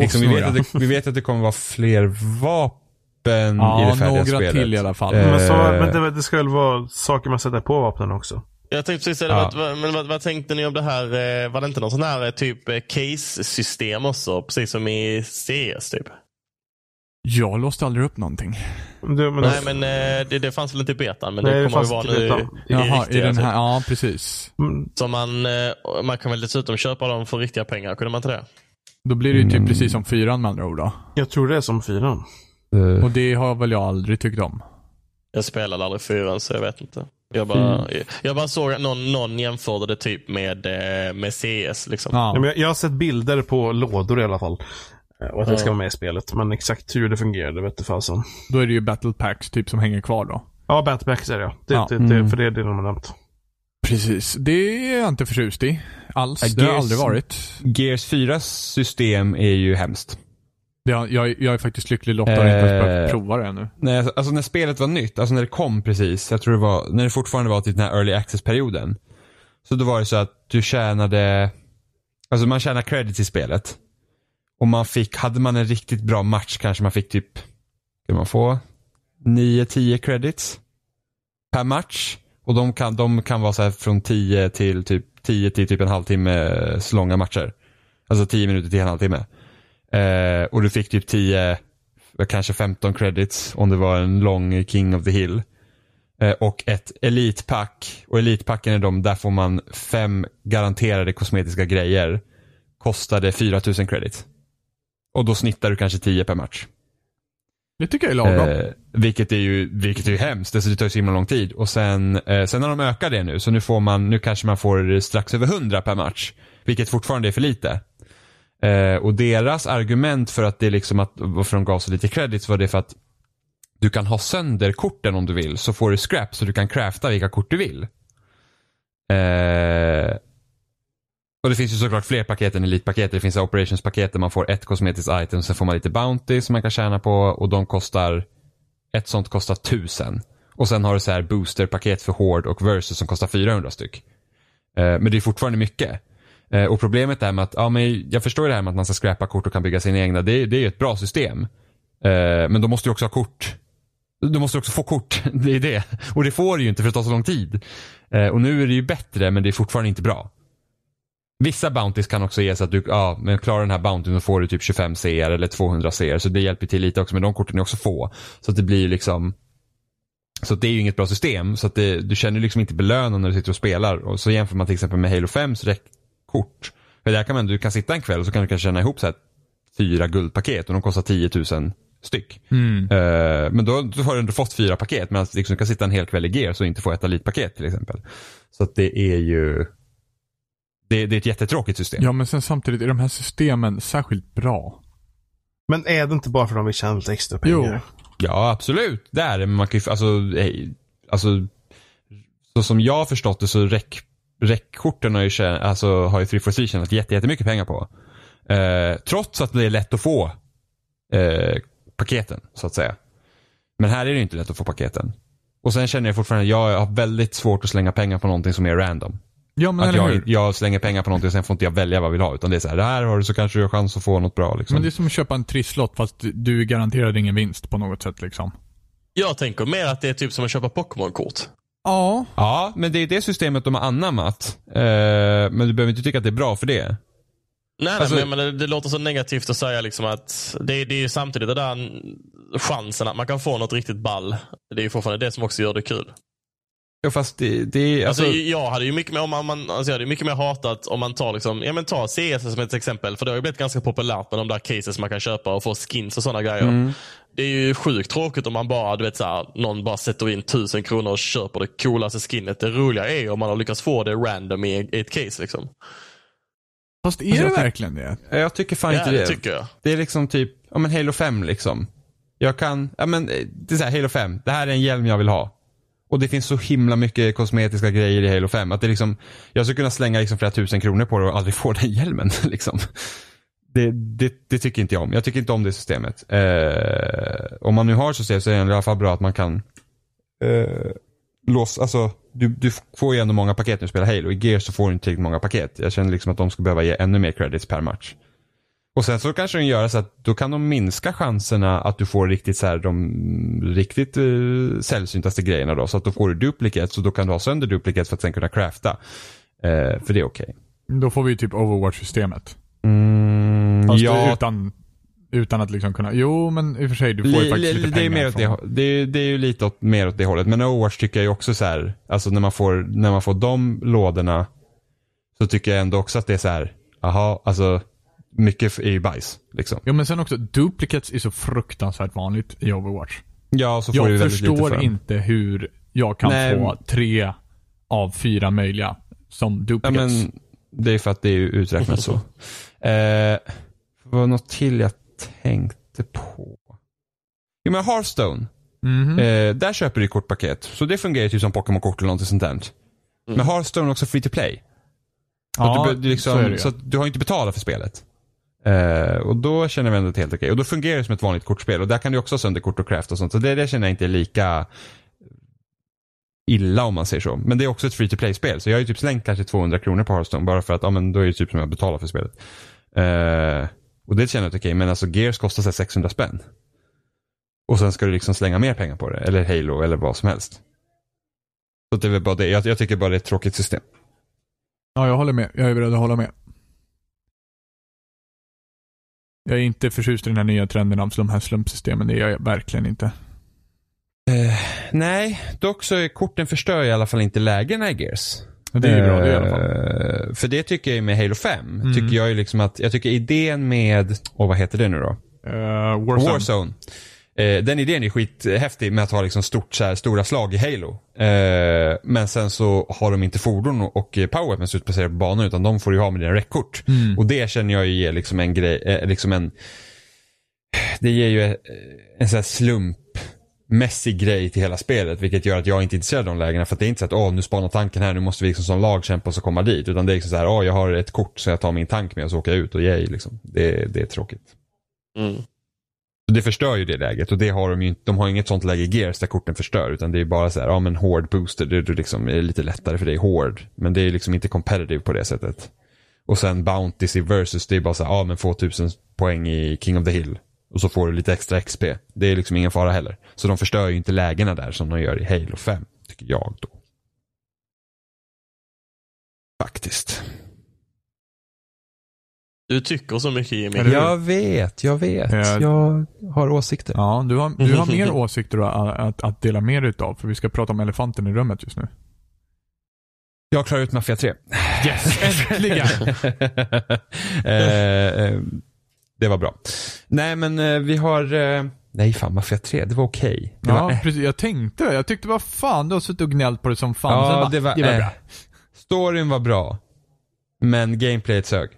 Liksom, vi, vet ja. att det, vi vet att det kommer vara fler vapen i Ja, det färdiga några spelet. till i alla fall. Eh, Men, så, men det, det ska väl vara saker man sätter på vapnen också? Jag tänkte precis säga Ja. vad, men vad, vad tänkte ni om det här? eh, Var det inte någon sån här eh, typ eh, case-system också? Precis som i CS typ? Jag låste aldrig upp någonting. Du, men Nej men eh, det, det fanns väl inte i betan men Nej, det det kommer ju fanns vara i nu betan. i, Jaha, i den här, typ. ja precis. Mm, Så man, eh, man kan väl dessutom köpa dem för riktiga pengar, kunde man inte det? Då blir det ju typ Mm. precis som fyran med andra ord då. jag tror det är som fyran. eh, Och det har väl jag aldrig tyckt om. Jag spelade aldrig fyran så jag vet inte. Jag bara, jag bara såg att någon, någon jämförde det typ med, med CS. Liksom. Ja, Ja. men jag, jag har sett bilder på lådor i alla fall. Eh, Och att det ska Ja. vara med i spelet. Men exakt hur det fungerar, det vet du fasen. Då är det ju battle packs typ som hänger kvar då. Ja, Batbacks är det ja. Det, Ja. det, det, Mm. För det är det de har nämnt. Precis. Det är jag inte förtjust i. Alls. I Det har guess- aldrig varit. Gears 4 system är ju hemskt. Har, jag, jag är faktiskt lycklig lottad och inte ens Eh. behövt prova det ännu. Nej, alltså, alltså när spelet var nytt, alltså när det kom precis, jag tror det var, när det fortfarande var till den här early access-perioden. Så då var det så att du tjänade, alltså man tjänade credits i spelet. Och man fick, hade man en riktigt bra match kanske man fick typ, kan man få 9-10 credits per match. Och de kan, de kan vara så här från 10 till typ 10 till typ en halvtimmes långa matcher. Alltså 10 minuter till en halvtimme. Eh, och du fick typ 10, kanske 15 credits om det var en lång King of the Hill. Eh, och ett elitpack. Och elitpacken är de, där får man fem garanterade kosmetiska grejer. Kostade 4000 credits. Och då snittar du kanske 10 per match. Det tycker jag är lagom. Eh, vilket är ju, vilket är ju hemskt, alltså det tar ju så himla lång tid. Och sen, eh, sen har de ökat det nu, så nu får man, nu kanske man får strax över 100 per match. Vilket fortfarande är för lite. Eh, och deras argument för att det liksom att, varför de gav så lite credits var det för att du kan ha sönder korten om du vill, så får du scrap så du kan crafta vilka kort du vill. Eh, och det finns ju såklart fler paket än elitpaket. Det finns operationspaket där man får ett kosmetiskt item, sen får man lite bounty som man kan tjäna på och de kostar, ett sånt kostar tusen. Och sen har du så här boosterpaket för hård och versus som kostar 400 styck. Eh, men det är fortfarande mycket. Eh, och problemet är med att, ja men jag förstår det här med att man ska skräpa kort och kan bygga sina egna. Det, det är ju ett bra system. Eh, men då måste du också ha kort. Du måste också få kort. Det är det. Och det får du ju inte för det tar så lång tid. Och nu är det ju bättre men det är fortfarande inte bra. Vissa bounties kan också ge så att du, ja, men klarar den här bountyn då får du typ 25 CR eller 200 CR. Så det hjälper till lite också, men de korten är också få. Så att det blir liksom så det är ju inget bra system. Så att det, du känner liksom inte belönan när du sitter och spelar. Och så jämför man till exempel med Halo 5s räckkort. För där kan man, du kan sitta en kväll och så kan du kanske tjäna ihop så här fyra guldpaket och de kostar 10 000 styck. Mm. Eh, men då, då har du ändå fått fyra paket medan liksom, du kan sitta en hel kväll i Gears och inte få ett elitpaket till exempel. Så att det är ju det, det är ett jättetråkigt system. Ja, men sen samtidigt är de här systemen särskilt bra. Men är det inte bara för att de vill tjäna lite extra Jo. pengar? Ja, absolut. Det är det. Men man kan ju, alltså, alltså, så som jag har förstått det så räck, räckkorten har ju, tjän- alltså, har ju 343 tjänat jätte, jättemycket pengar på. Eh, trots att det är lätt att få eh, paketen, så att säga. Men här är det inte lätt att få paketen. Och sen känner jag fortfarande att jag har väldigt svårt att slänga pengar på någonting som är random. Ja men Att eller jag, hur? jag slänger pengar på någonting och sen får inte jag välja vad jag vill ha. Utan det är så här, det här har du så kanske du har chans att få något bra liksom. Men det är som att köpa en trisslott fast du garanterar ingen vinst på något sätt liksom. Jag tänker mer att det är typ som att köpa Pokémon-kort. Ja. Ja, men det är det systemet de har anammat. Eh, men du behöver inte tycka att det är bra för det. Nej, Alltså- nej men, men det, det låter så negativt att säga liksom att det, det är ju samtidigt det där chansen att man kan få något riktigt ball. Det är ju fortfarande det som också gör det kul. Ja, fast det, det är, Alltså, alltså, jag hade ju mycket mer, om man, man, alltså jag hade ju mycket mer hatat om man tar liksom, ja men ta CS som ett exempel. För det har ju blivit ganska populärt med de där cases man kan köpa och få skins och sådana grejer. Mm. Det är ju sjukt tråkigt om man bara, du vet såhär, någon bara sätter in tusen kronor och köper det coolaste skinnet. Det roliga är ju om man har lyckats få det random i, i ett case liksom. Fast är Alltså, det verkligen det? jag tycker fan Ja, inte det det. tycker jag. Det är liksom typ, ja men Halo 5 liksom. Jag kan, ja men eh, det är så här, Halo 5, det här är en hjälm jag vill ha. Och det finns så himla mycket kosmetiska grejer i Halo 5 att det liksom, jag skulle kunna slänga liksom flera tusen kronor på det och aldrig få den hjälmen liksom. Det, det, det tycker inte jag om. Jag tycker inte om det systemet. Eh, om man nu har system så är det i alla fall bra att man kan eh, låsa, alltså du, du får ju ändå många paket när du spelar Halo. I Gears så får du inte tillräckligt många paket. Jag känner liksom att de skulle behöva ge ännu mer credits per match. Och sen så kanske de gör så att då kan de minska chanserna att du får riktigt så här, de riktigt uh, sällsyntaste grejerna då. Så att då får du duplicates och då kan du ha sönder duplicates för att sen kunna crafta. Eh, för det är okej. Då får vi ju typ Overwatch-systemet. Mm, Fast ja, utan, utan att liksom kunna... Jo, men i och för sig, du får ju faktiskt li, lite det, är pengar mer åt det, från- det, är, det är ju lite åt, mer åt det hållet. Men Overwatch tycker jag ju också så här, alltså när man får, när man får de lådorna så tycker jag ändå också att det är så här, aha, alltså mycket är ju bajs liksom. Ja, men sen också, duplicates är så fruktansvärt vanligt i Overwatch. Ja, så får du Jag för förstår dem. inte hur jag kan Nej. få tre av fyra möjliga som Ja, duplicates. men det är för att det är ju uträknat så. Eh, vad var något till jag tänkte på? Jo men Hearthstone. Mhm. Eh, där köper du kortpaket. Så det fungerar typ som Pokémon-kort eller något sånt där. Men Hearthstone är också free to play. Så, ja, att du, liksom, så så att du har inte betalat för spelet. Uh, och då känner jag ändå att det är helt okej. Och då fungerar det som ett vanligt kortspel. Och där kan du också ha sönder kort och craft och sånt. Så det, det känner jag inte är lika illa om man säger så. Men det är också ett free to play-spel. Så jag har ju typ slängt kanske 200 kronor på Hearthstone bara för att, ja men då är det typ som jag betalar för spelet. Uh, och det känner jag att okej, men alltså Gears kostar sig 600 spänn. Och sen ska du liksom slänga mer pengar på det. Eller Halo eller vad som helst. Så det är väl bara det. Jag, jag tycker bara det är ett tråkigt system. Ja, jag håller med. Jag är beredd att hålla med. Jag är inte förtjust i den här nya trenden av de här slumpsystemen. Det är jag verkligen inte. Eh, nej, dock så är korten förstör i alla fall inte lägena i Gears. Det är ju bra det i alla fall. Eh, För det tycker jag med Halo 5. Mm. Tycker jag liksom att, jag tycker idén med, åh vad heter det nu då? Uh, Warzone. Warzone. Eh, den idén är skithäftig med att ha liksom stort, så här, stora slag i Halo. Eh, men sen så har de inte fordon och powerweapons utplacerade på banan utan de får du ha med dina räckkort. Mm. Och det känner jag ju ger liksom en grej, eh, liksom en Det ger ju eh, en sån här slumpmässig grej till hela spelet vilket gör att jag inte är intresserad av de lägena för att det är inte så att åh nu spanar tanken här, nu måste vi liksom som lag kämpa oss och komma dit. Utan det är liksom så här, åh jag har ett kort så jag tar min tank med och så åker jag ut och yay liksom. Det, det är tråkigt. Mm. Så det förstör ju det läget och det har de ju inte. De har inget sånt läge i Gears där korten förstör utan det är bara så här, ja men hård booster, det, det liksom är lite lättare för dig hård. Men det är liksom inte competitive på det sättet. Och sen Bounties i versus, det är bara så här, ja men få tusen poäng i King of the Hill. Och så får du lite extra XP. Det är liksom ingen fara heller. Så de förstör ju inte lägena där som de gör i Halo 5, tycker jag då. Faktiskt. Du tycker så mycket Jimmy. Jag vet, jag vet. Eh, Jag har åsikter. Ja, du har, du har mer åsikter att, att, att dela med dig utav. För vi ska prata om elefanten i rummet just nu. Jag klarar ut Mafia 3. Yes, äntligen! eh, eh, det var bra. Nej men eh, vi har, eh, nej fan Mafia 3, det var okej. Var, ja, eh, precis. Jag tänkte det. Jag tyckte vad fan, du har suttit och gnällt på det som fan. Ja, bara, det var- det var eh. bra. storyn var bra. Men gameplayet sög.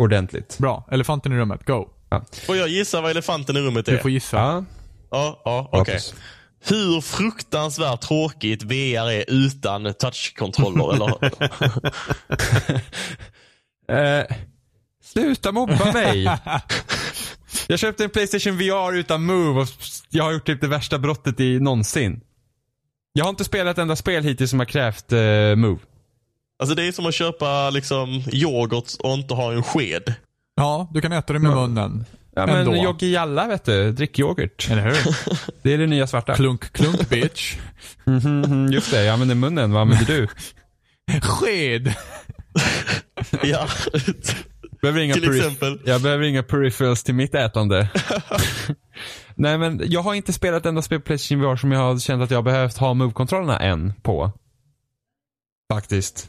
Ordentligt. Bra. Elefanten i rummet, go. Får jag gissa vad elefanten i rummet är? Du får gissa. Ja, Ja, ja okej. puss. Hur fruktansvärt tråkigt VR är utan touchkontroller eller? Eh, sluta mobba mig. jag köpte en Playstation VR utan Move och jag har gjort typ det värsta brottet i någonsin. Jag har inte spelat ett enda spel hittills som har krävt eh, Move. Alltså det är som att köpa liksom yoghurt och inte ha en sked. Ja, du kan äta det med munnen. Ja men Ändå. Jogge Jalla vet du, drick yoghurt. Eller hur? Det är det nya svarta. Klunk, klunk bitch. Mhm, Just det, jag använder munnen. Vad använder du? Sked. Ja, Behöver inga till exempel. Jag behöver inga peripherals till mitt ätande. Nej men jag har inte spelat enda spel på Playstation VR som jag har känt att jag har behövt ha move-kontrollerna än på. Faktiskt.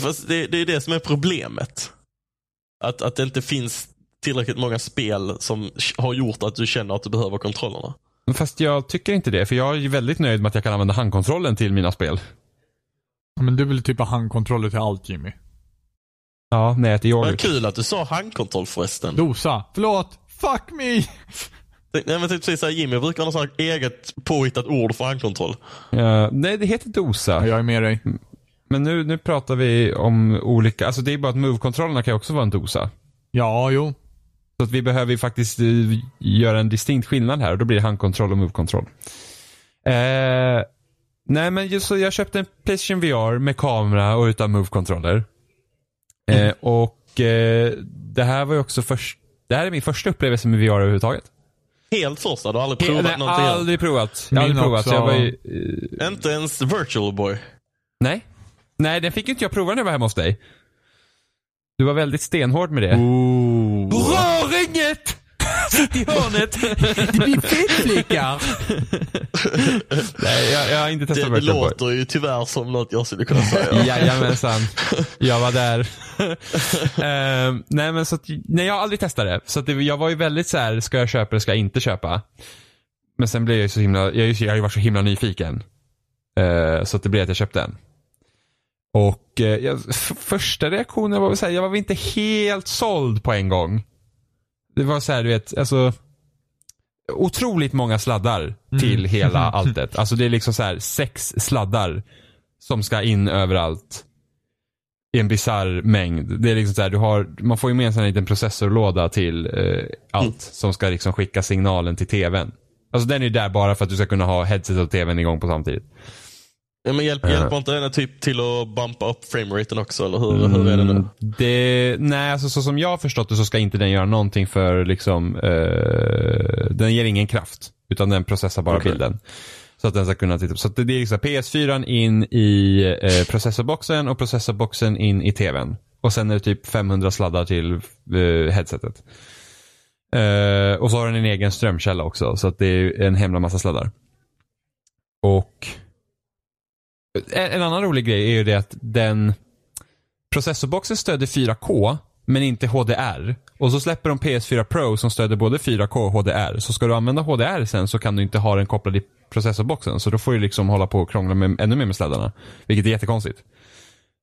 Fast det, det är det som är problemet. Att, att det inte finns tillräckligt många spel som har gjort att du känner att du behöver kontrollerna. Fast jag tycker inte det, för jag är ju väldigt nöjd med att jag kan använda handkontrollen till mina spel. Men du vill typ ha handkontroller till allt Jimmy. Ja, när jag äter Vad yoghurt. kul att du sa handkontroll förresten. Dosa. Förlåt. Fuck me. Nej, men typ såhär, Jimmy brukar ha något eget påhittat ord för handkontroll. Ja, nej, det heter dosa. Ja, jag är med dig. Men nu, nu pratar vi om olika, alltså det är bara att move-kontrollerna kan också vara en dosa. Ja, jo. Så att vi behöver ju faktiskt eh, göra en distinkt skillnad här och då blir det handkontroll och move-kontroll. Eh, nej men just så jag köpte en Playstation VR med kamera och utan move-kontroller. Eh, och eh, det här var ju också först, det här är min första upplevelse med VR överhuvudtaget. Helt första, du har aldrig provat Nej, någonting aldrig provat. Jag har aldrig provat. Så jag var ju, eh, Inte ens virtual boy. nej. Nej, den fick inte jag prova när jag var hemma hos dig. Du var väldigt stenhård med det. Ooh. Rör inget! Sitt i hörnet! Det blir fettflickar. Nej, jag, jag har inte Det, testat det boy. låter ju tyvärr som något jag skulle kunna säga. Jajamensan. Jag var där. Ehm, nej men så att, nej jag har aldrig testat det. Så att det, jag var ju väldigt så här: ska jag köpa eller ska jag inte köpa? Men sen blev jag ju så himla, jag, jag har ju varit så himla nyfiken. Eh, så att det blev att jag köpte den. Och eh, jag, första reaktionen var väl såhär, jag var väl inte helt såld på en gång. Det var så här, du vet, alltså otroligt många sladdar till hela alltet. Alltså det är liksom så här sex sladdar som ska in överallt. I en bizarr mängd. Det är liksom så här, du har, man får ju med en sån här liten processorlåda till eh, allt som ska liksom skicka signalen till tvn. Alltså den är ju där bara för att du ska kunna ha headset och tvn igång på samtidigt. Ja, men hjälp, Ja. hjälper inte den typ till att bumpa upp frameraten också? Eller hur, hur är det nu? Mm, det, nej, alltså så som jag har förstått det så ska inte den göra någonting för liksom, eh, den ger ingen kraft. Utan den processar bara Okej. bilden. Så att den ska kunna titta. Så det är liksom PS4 in i eh, processorboxen och processorboxen in i tvn. Och sen är det typ 500 sladdar till eh, headsetet. Eh, och så har den en egen strömkälla också. Så att det är en himla massa sladdar. Och en, annan rolig grej är ju det att den processorboxen stödjer 4K men inte HDR. Och så släpper de PS4 Pro som stödjer både 4K och HDR. Så ska du använda HDR sen så kan du inte ha den kopplad i processorboxen. Så då får du liksom hålla på och krångla med, ännu mer med sladdarna. Vilket är jättekonstigt.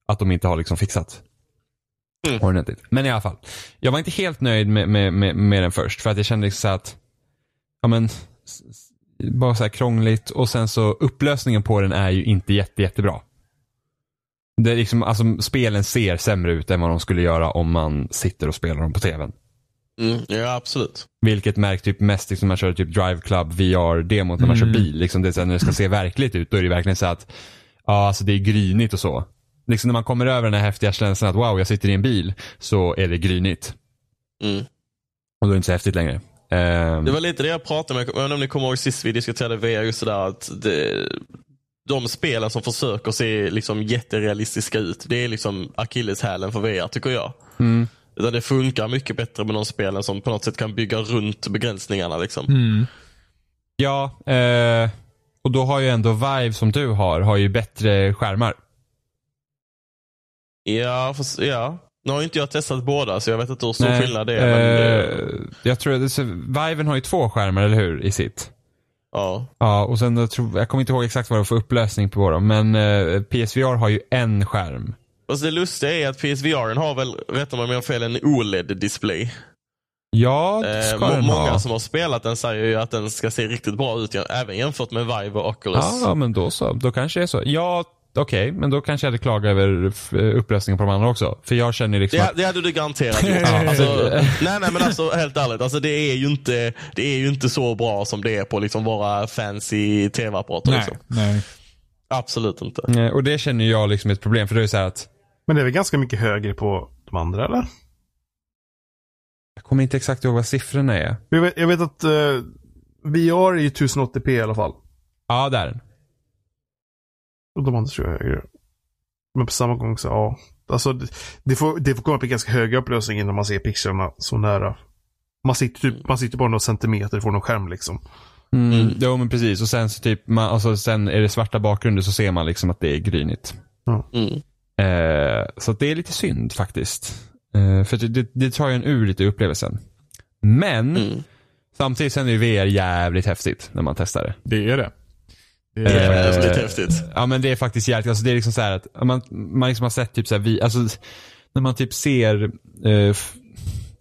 Att de inte har liksom fixat. Mm. Ordentligt. Men i alla fall. Jag var inte helt nöjd med, med, med, med den först. För att jag kände liksom så att, ja men, bara så här krångligt och sen så upplösningen på den är ju inte jätte, jättebra. Det är liksom, alltså spelen ser sämre ut än vad de skulle göra om man sitter och spelar dem på tvn. Mm, ja, absolut. Vilket märks typ mest liksom, när man kör typ Drive Club VR-demot när man Mm. kör bil. Liksom det är så här, när det ska se verkligt ut, då är det verkligen så att ja, alltså det är grynigt och så. Liksom när man kommer över den här häftiga känslan att wow, jag sitter i en bil, så är det grynigt. Mm. Och då är det inte så häftigt längre. Ehm, Det var lite det jag pratade med, jag inte om ni kommer ihåg sist vi diskuterade VR, just sådär att det, de spelen som försöker se liksom jätterealistiska ut, det är liksom akilleshälen för VR tycker jag. mm, Utan det funkar mycket bättre med de spelen som på något sätt kan bygga runt begränsningarna. Liksom. Mm. ja, eh, och då har ju ändå Vive som du har, har ju bättre skärmar. Ja, fast, ja. Nu har ju inte jag testat båda så jag vet inte hur stor Nej, skillnad det är. Men, eh, eh, jag tror att det- Viven har ju två skärmar, eller hur? I sitt. ja. Ja, och sen jag, tror, jag kommer inte ihåg exakt vad det var för upplösning på dem, men eh, PSVR har ju en skärm. Fast det lustiga är att PSVR har väl, rätta mig om jag har fel, en OLED-display. Ja, det Eh, ska må- den många ha. som har spelat den säger ju att den ska se riktigt bra ut, även jämfört med Vive och Oculus. Ja, men då så. Då kanske det är så. Ja, okej, men då kanske jag hade klagat över f- upplösningen på de andra också. För jag känner liksom Det, att, det hade du garanterat gjort. Ja. alltså, nej, nej, men alltså helt ärligt. Alltså, det, är ju inte, det är ju inte så bra som det är på liksom våra fancy tv-apparater. Nej, Liksom. nej. Absolut inte. Eh, Och det känner jag liksom ett problem för det är så här att Men det är väl ganska mycket högre på de andra eller? jag kommer inte exakt ihåg vad siffrorna är. Jag vet, jag vet att uh, VR är ju 1080p i alla fall. Ja, där är den. Och de andra tror jag är högre. Men på samma gång så ja. Alltså det, det, får, det får komma upp i ganska höga upplösning när man ser pixlarna så nära. Man sitter, typ, man sitter bara några centimeter från en skärm liksom. Mm. Mm. Jo men precis och sen så typ, man, alltså, sen är det svarta bakgrunder så ser man liksom att det är grynigt. Mm. Eh, så att det är lite synd faktiskt. Eh, för det, det, det tar ju en ur lite i upplevelsen. Men Mm. samtidigt sen är VR jävligt häftigt när man testar det. Det är det. Det är Eh, häftigt, häftigt. Ja men det är faktiskt jävligt, alltså det är liksom så här att man, man liksom har sett typ så här, vi, alltså när man typ ser eh,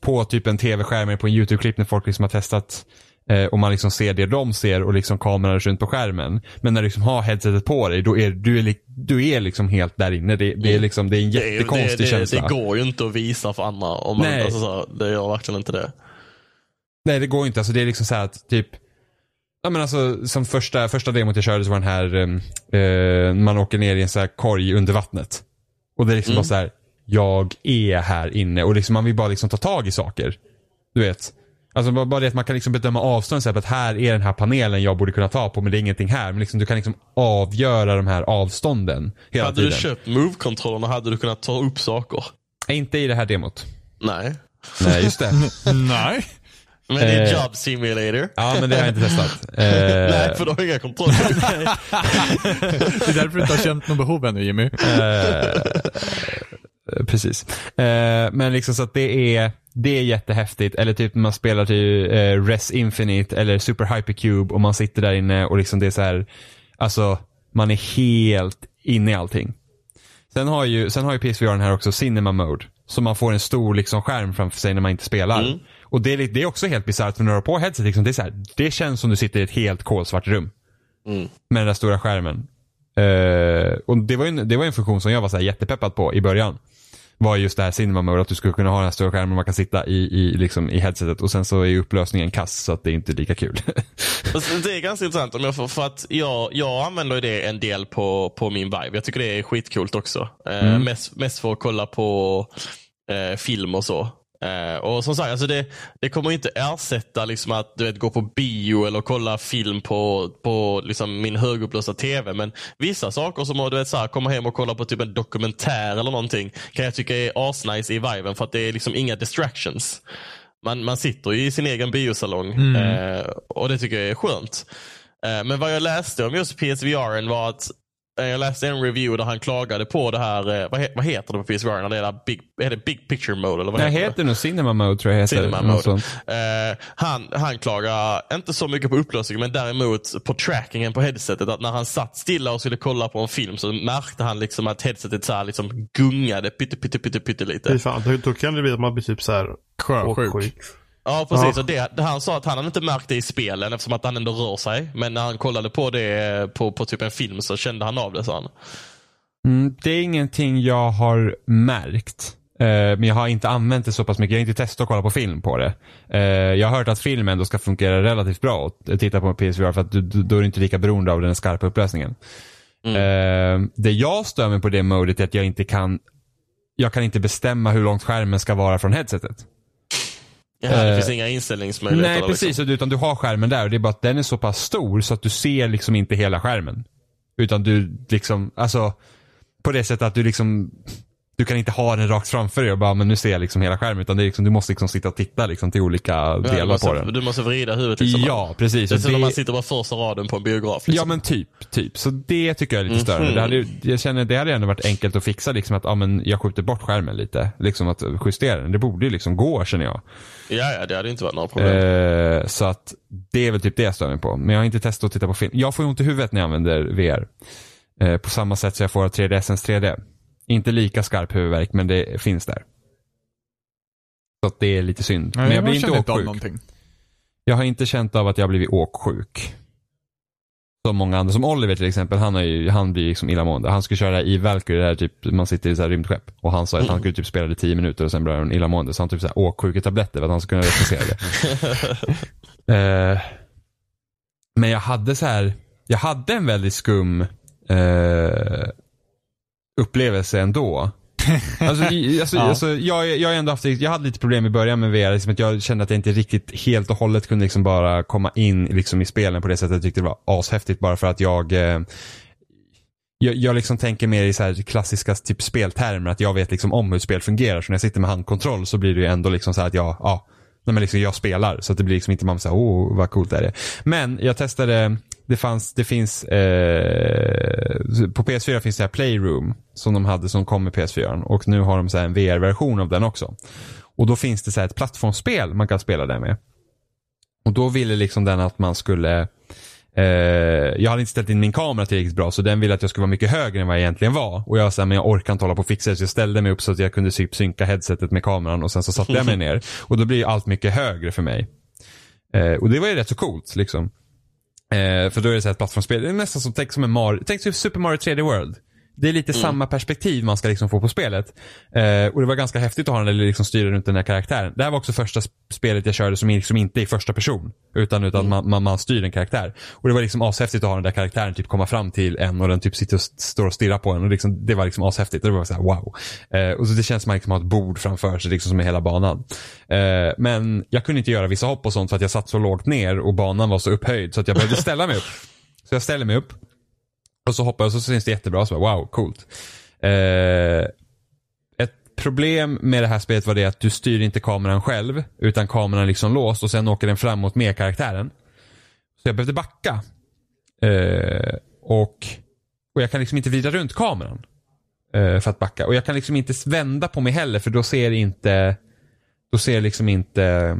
på typ en tv-skärm eller på en YouTube-klipp när folk liksom har testat eh, och man liksom ser det de ser och liksom kameran runt på skärmen. Men när du liksom har headsetet på dig, då är du, är, du är liksom helt där inne. Det, det är liksom, det är en jättekonstig det, det, känsla. det går ju inte att visa för andra. Om man, Nej. alltså, det gör verkligen inte det. Nej det går inte, alltså det är liksom så här att typ Ja men alltså som första, första demot jag körde så var den här, eh, eh, man åker ner i en så här korg under vattnet. Och det är liksom Mm. bara så här, jag är här inne och liksom man vill bara liksom ta tag i saker. Du vet. Alltså bara, bara det att man kan liksom bedöma avstånd, så här, att här är den här panelen jag borde kunna ta på men det är ingenting här. Men liksom, du kan liksom avgöra de här avstånden hela Hade tiden. du köpt Move-kontrollerna hade du kunnat ta upp saker. Inte i det här demot. Nej. Nej just det. Nej. Men det är Eh. Job Simulator. Ja men det har jag inte testat. Eh, Nej, för du har inga kontroller. Det är därför du inte har känt något behov ännu Jimmy. Eh, precis. Eh, men liksom så att det är, det är jättehäftigt. Eller typ man spelar till eh, Res Infinite eller Super Hypercube och man sitter där inne och liksom det är så här, alltså man är helt inne i allting. Sen har ju, sen har ju PSVR den här också Cinema Mode. Så man får en stor liksom skärm framför sig när man inte spelar. Mm. Och det är, det är också helt bisarrt för när du har på headset, liksom, det, är så här, det känns som du sitter i ett helt kolsvart rum. Mm. Med den där stora skärmen. Eh, och det var, en, det var en funktion som jag var så jättepeppad på i början. Var just det här cinema mode, att du skulle kunna ha den här stora skärmen man kan sitta i, i, liksom, i headsetet och sen så är upplösningen kass så att det är inte lika kul. Det är ganska intressant om jag får, för att jag, jag använder det en del på, på min Vive. Jag tycker det är skitcoolt också. Eh, mest, mest för att kolla på eh, film och så. Eh, och som sagt, alltså det, det kommer inte ersätta liksom att du vet, gå på bio eller kolla film på, på liksom min högupplösta TV. Men vissa saker som du vet, så här, komma hem och kolla på typ en dokumentär eller någonting kan jag tycka är asnice i Viven för att det är liksom inga distractions. Man, man sitter ju i sin egen biosalong eh, och det tycker jag är skönt. Eh, men vad jag läste om just PSVR var att jag läste en review där han klagade på det här, eh, vad, he, vad heter det på PSVR? När det är, där big, är det big picture mode eller vad det heter det? heter nog Cinema Mode tror jag heter. Cinema mode. Eh, han, han klagar inte så mycket på upplösningen men däremot på trackingen på headsetet. Att när han satt stilla och skulle kolla på en film så märkte han liksom att headsetet så här liksom gungade pytte, pytte, pytte, pytte lite. Fy fan, då, då kan det bli att man blir typ så här Sjösjuk. Ja precis, Ja. och det, det, han sa att han hade inte märkt det i spelen eftersom att han ändå rör sig. Men när han kollade på det på, på typ en film så kände han av det sa han. Mm, det är ingenting jag har märkt. Eh, men jag har inte använt det så pass mycket. Jag har inte testat att kolla på film på det. Eh, jag har hört att film ändå ska fungera relativt bra att titta på en PSVR för att du, du, då är du inte lika beroende av den skarpa upplösningen. Eh, det jag stör mig på det modet är att jag inte kan jag kan inte bestämma hur långt skärmen ska vara från headsetet. Ja, det Eh, finns inga inställningsmöjligheter. Nej där, precis, Liksom. utan du har skärmen där och det är bara att den är så pass stor så att du ser liksom inte hela skärmen. Utan du liksom, alltså på det sättet att du liksom du kan inte ha den rakt framför dig och bara, men nu ser jag liksom hela skärmen. Utan det är liksom, du måste liksom sitta och titta liksom till olika Ja, delar måste, på den. du måste vrida huvudet liksom. Ja, precis. Det är som när man sitter på första raden på en biograf. ja Liksom. men typ, typ. Så det tycker jag är lite störande. Mhm. Det hade, jag känner det hade ändå varit enkelt att fixa liksom att, ja men jag skjuter bort skärmen lite. Liksom att justera den. Det borde ju liksom gå känner jag. ja, ja, det hade inte varit några problem. Eh, så att det är väl typ det jag stör mig på. Men jag har inte testat att titta på film. Jag får ju ont i huvudet när jag använder VR. Eh, på samma sätt som jag får av 3DSens 3D. Inte lika skarp huvudvärk men det finns där. Så det är lite synd. Nej, men jag blir inte åksjuk. någonting. Jag har inte känt av att jag har blivit åksjuk. Som många andra. Som Oliver till exempel, han, har ju, han blir liksom illamående. Han skulle köra i Valkyrie, där typ, man sitter i så här rymdskepp. Och han sa att han skulle typ spela det 10 minuter och sen blir han illamående. Så han så här åksjuketabletter för att han skulle kunna recensera det. Eh, men jag hade så här, jag hade en väldigt skum eh, upplevelse ändå. Alltså, alltså, Ja. alltså, jag, jag, ändå haft, jag hade lite problem i början med VR, liksom att jag kände att jag inte riktigt helt och hållet kunde liksom bara komma in liksom, i spelen på det sättet jag tyckte det var ashäftigt bara för att jag eh, jag, jag liksom tänker mer i så här klassiska typ speltermer, att jag vet liksom om hur spel fungerar. Så när jag sitter med handkontroll så blir det ju ändå liksom så att jag, ja, nej men liksom jag spelar. Så att det blir liksom inte man säger åh vad coolt är det. Men jag testade, det fanns, det finns, eh, på PS4 finns det här Playroom som de hade som kom med PS4 och nu har de så här en VR-version av den också. Och då finns det så här ett plattformsspel man kan spela där med. Och då ville liksom den att man skulle Eh, jag hade inte ställt in min kamera tillräckligt bra så den ville att jag skulle vara mycket högre än vad jag egentligen var. Och jag sa, men jag orkar inte hålla på och fixa det så jag ställde mig upp så att jag kunde typ synka headsetet med kameran och sen så satte jag mig ner. Och då blir allt mycket högre för mig. Eh, och det var ju rätt så coolt liksom. Eh, för då är det så här ett plattformsspel, det är nästan som, tänk som en Mario, tänk som Super Mario 3D World. Det är lite samma perspektiv man ska liksom få på spelet. Eh, och det var ganska häftigt att ha den där liksom styra runt den här karaktären. Det här var också första sp- spelet jag körde som liksom inte är i första person. Utan, utan man, man, man styr en karaktär. Och det var liksom ashäftigt att ha den där karaktären typ komma fram till en och den typ sitter och st- står och stirrar på en. Och liksom, det var liksom ashäftigt. Och det var så här wow. Eh, och så det känns som att man liksom har ett bord framför sig liksom som är hela banan. Eh, men jag kunde inte göra vissa hopp och sånt för att jag satt så lågt ner och banan var så upphöjd så att jag behövde ställa mig upp. Så jag ställer mig upp. Och så hoppar jag och så syns det jättebra. Så bara, wow, coolt. Eh, ett problem med det här spelet var det att du styr inte kameran själv. Utan kameran är liksom låst och sen åker den framåt med karaktären. Så jag behövde backa. Eh, och, och jag kan liksom inte vrida runt kameran. Eh, för att backa. Och jag kan liksom inte vända på mig heller för då ser inte då ser liksom inte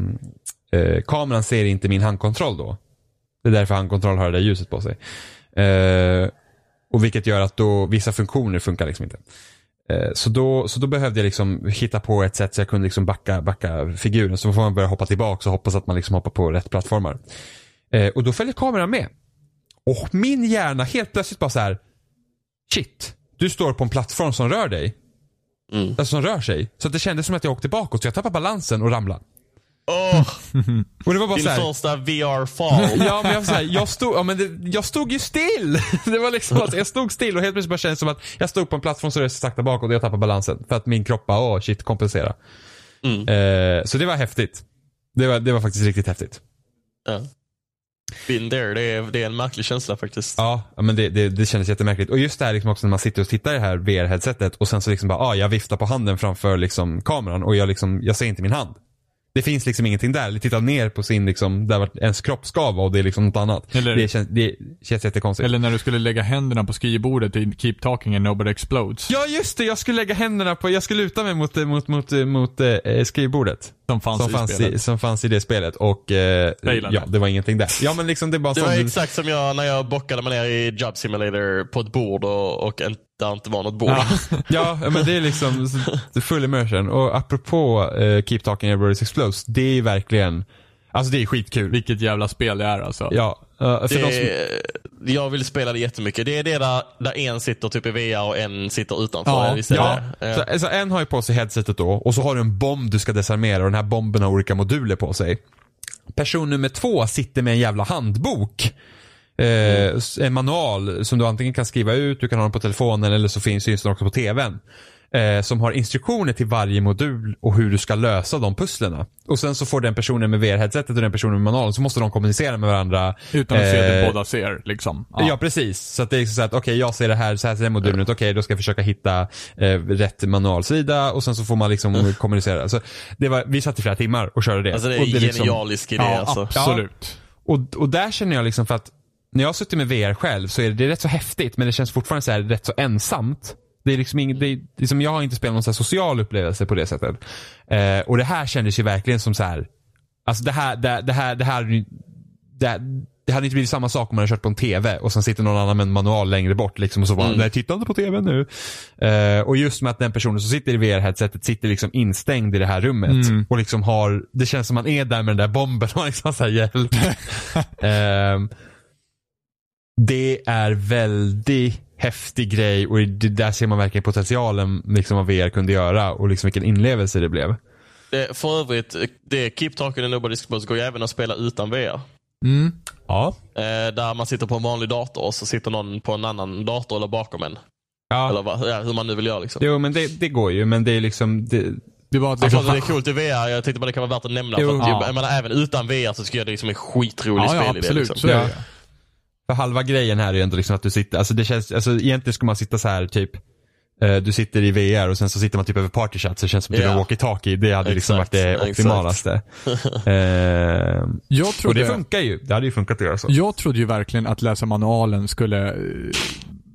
eh, kameran ser inte min handkontroll då. Det är därför handkontroll har det där ljuset på sig. Eh, och vilket gör att då vissa funktioner funkar liksom inte. Eh, så, då, så då behövde jag liksom hitta på ett sätt så jag kunde liksom backa, backa figuren. Så får man börja hoppa tillbaka och hoppas att man liksom hoppar på rätt plattformar. Eh, och då följer kameran med. Och min hjärna helt plötsligt bara så här. Shit, du står på en plattform som rör dig. Mm. Alltså som rör sig. Så att det kändes som att jag åkte bakåt så jag tappade balansen och ramlade. Åh, Och det var bara din så här, första VR-fall. Ja men jag, så här, jag, stod, ja, men det, jag stod ju still. Det var liksom att jag stod still och helt plötsligt bara kändes som att jag stod på en plattform så det sakta bakåt och jag tappade balansen. För att min kropp bara, åh shit, kompensera. Mm. Eh, så det var häftigt. Det var, det var faktiskt riktigt häftigt. Ja. Been there, det är, det är en märklig känsla faktiskt. Ja, ja, men det, det, det kändes jättemärkligt. Och just det här liksom också när man sitter och tittar i det här VR-headsetet och sen så liksom bara, ah, jag viftar på handen framför liksom kameran och jag liksom, jag ser inte min hand. Det finns liksom ingenting där. Eller titta ner på sin liksom, där vart ens kropp ska vara och det är liksom något annat. Eller- Det, känns, det känns jättekonstigt. Eller när du skulle lägga händerna på skrivbordet i Keep Talking and Nobody Explodes. Ja just det, jag skulle lägga händerna på, jag skulle luta mig mot, mot, mot, mot, mot eh, skrivbordet. Som fanns som, i fanns i, som fanns i det spelet och eh, ja, det var ingenting där. Ja men liksom det bara Det var exakt som jag när jag bockade mig ner i Job Simulator på ett bord och, och inte, där inte var något bord. Ja, men det är liksom så- full immersion. Och apropå eh, Keep Talking Everybody's Explodes, det är verkligen, alltså det är skitkul. Vilket jävla spel det är alltså. Ja, eh, för de som, Det, jag vill spela det jättemycket. Det är det där, där en sitter typ i VR och en sitter utanför. Ja, visst Ja, det? så, alltså, en har ju på sig headsetet då och så har du en bomb du ska desarmera och den här bomben har olika moduler på sig. Person nummer två sitter med en jävla handbok. Eh, s- En manual som du antingen kan skriva ut, du kan ha den på telefonen eller så finns syns den också på tvn. Eh, som har instruktioner till varje modul och hur du ska lösa de pusslerna. Och sen så får den personen med VR-headsetet och den personen med manualen så måste de kommunicera med varandra. Utan att se att Eh, båda ser liksom. Ja. precis. Så att det är liksom så att okej jag ser det här, så här ser den modulen ut, okej då ska jag försöka hitta eh, rätt manualsida och sen så får man liksom kommunicera. Alltså, det var, vi satt i flera timmar och körde det. Alltså det är en liksom- genialisk idé Ja, alltså. absolut. och, och där känner jag liksom för att när jag har suttit med VR själv så är det, det är rätt så häftigt men det känns fortfarande så här rätt så ensamt. Det är liksom inget, det är, liksom jag har inte spelat någon så social upplevelse på det sättet. Eh, och det här kändes ju verkligen som så här. Alltså det här, det, det här, det här, det, det hade inte blivit samma sak om man hade kört på en TV och sen sitter någon annan med en manual längre bort liksom och så bara, Mm. nej titta inte på TV nu. Eh, och just med att den personen som sitter i VR-headsetet sitter liksom instängd i det här rummet Mm. och liksom har, det känns som man är där med den där bomben och liksom såhär hjälp. Ehm, det är väldigt häftig grej och det, där ser man verkligen potentialen liksom vad VR kunde göra och liksom vilken inlevelse det blev. Det, för övrigt, det Keep Talking and Nobody's Explodes går ju även att spela utan VR. Mm. Ja. Eh, där man sitter på en vanlig dator och så sitter någon på en annan dator eller bakom en. Ja. Eller vad, ja, hur man nu vill göra. Liksom. Jo men det, det går ju men det är liksom, det, Det var Det är det det är coolt i VR. Jag tänkte bara det kan vara värt att nämna. Jo. För att, Ja. jag menar, även utan VR så skulle jag det liksom en skitrolig Ja, ja, spelidé. absolut. Liksom. Så är Ja. För halva grejen här är ju ändå liksom att du sitter, alltså det känns, alltså egentligen ska man sitta så här typ eh, du sitter i VR och sen så sitter man typ över partychat så det känns som att du har walkie-talkie. Det hade liksom Exakt, varit det optimalaste. eh, Jag och trodde, det funkar ju. Det hade ju funkat att göra så. jag trodde ju verkligen att läsa manualen skulle eh,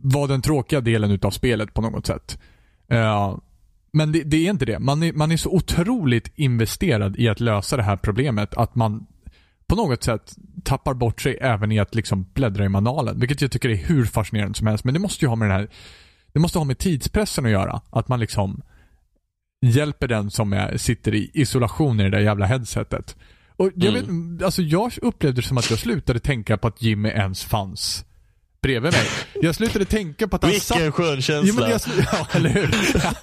vara den tråkiga delen utav spelet på något sätt. Men det, det är inte det. Man är, man är så otroligt investerad i att lösa det här problemet att man på något sätt tappar bort sig även i att liksom bläddra i manualen. Vilket jag tycker är hur fascinerande som helst. Men det måste ju ha med den här det måste ha med tidspressen att göra. Att man liksom hjälper den som är, sitter i isolation i det där jävla headsetet. Och jag, Mm. vet, alltså jag upplevde det som att jag slutade tänka på att Jimmy ens fanns bredvid mig. Jag slutade tänka på att han satt... Vilken skön känsla. men jag, slu- ja, eller hur?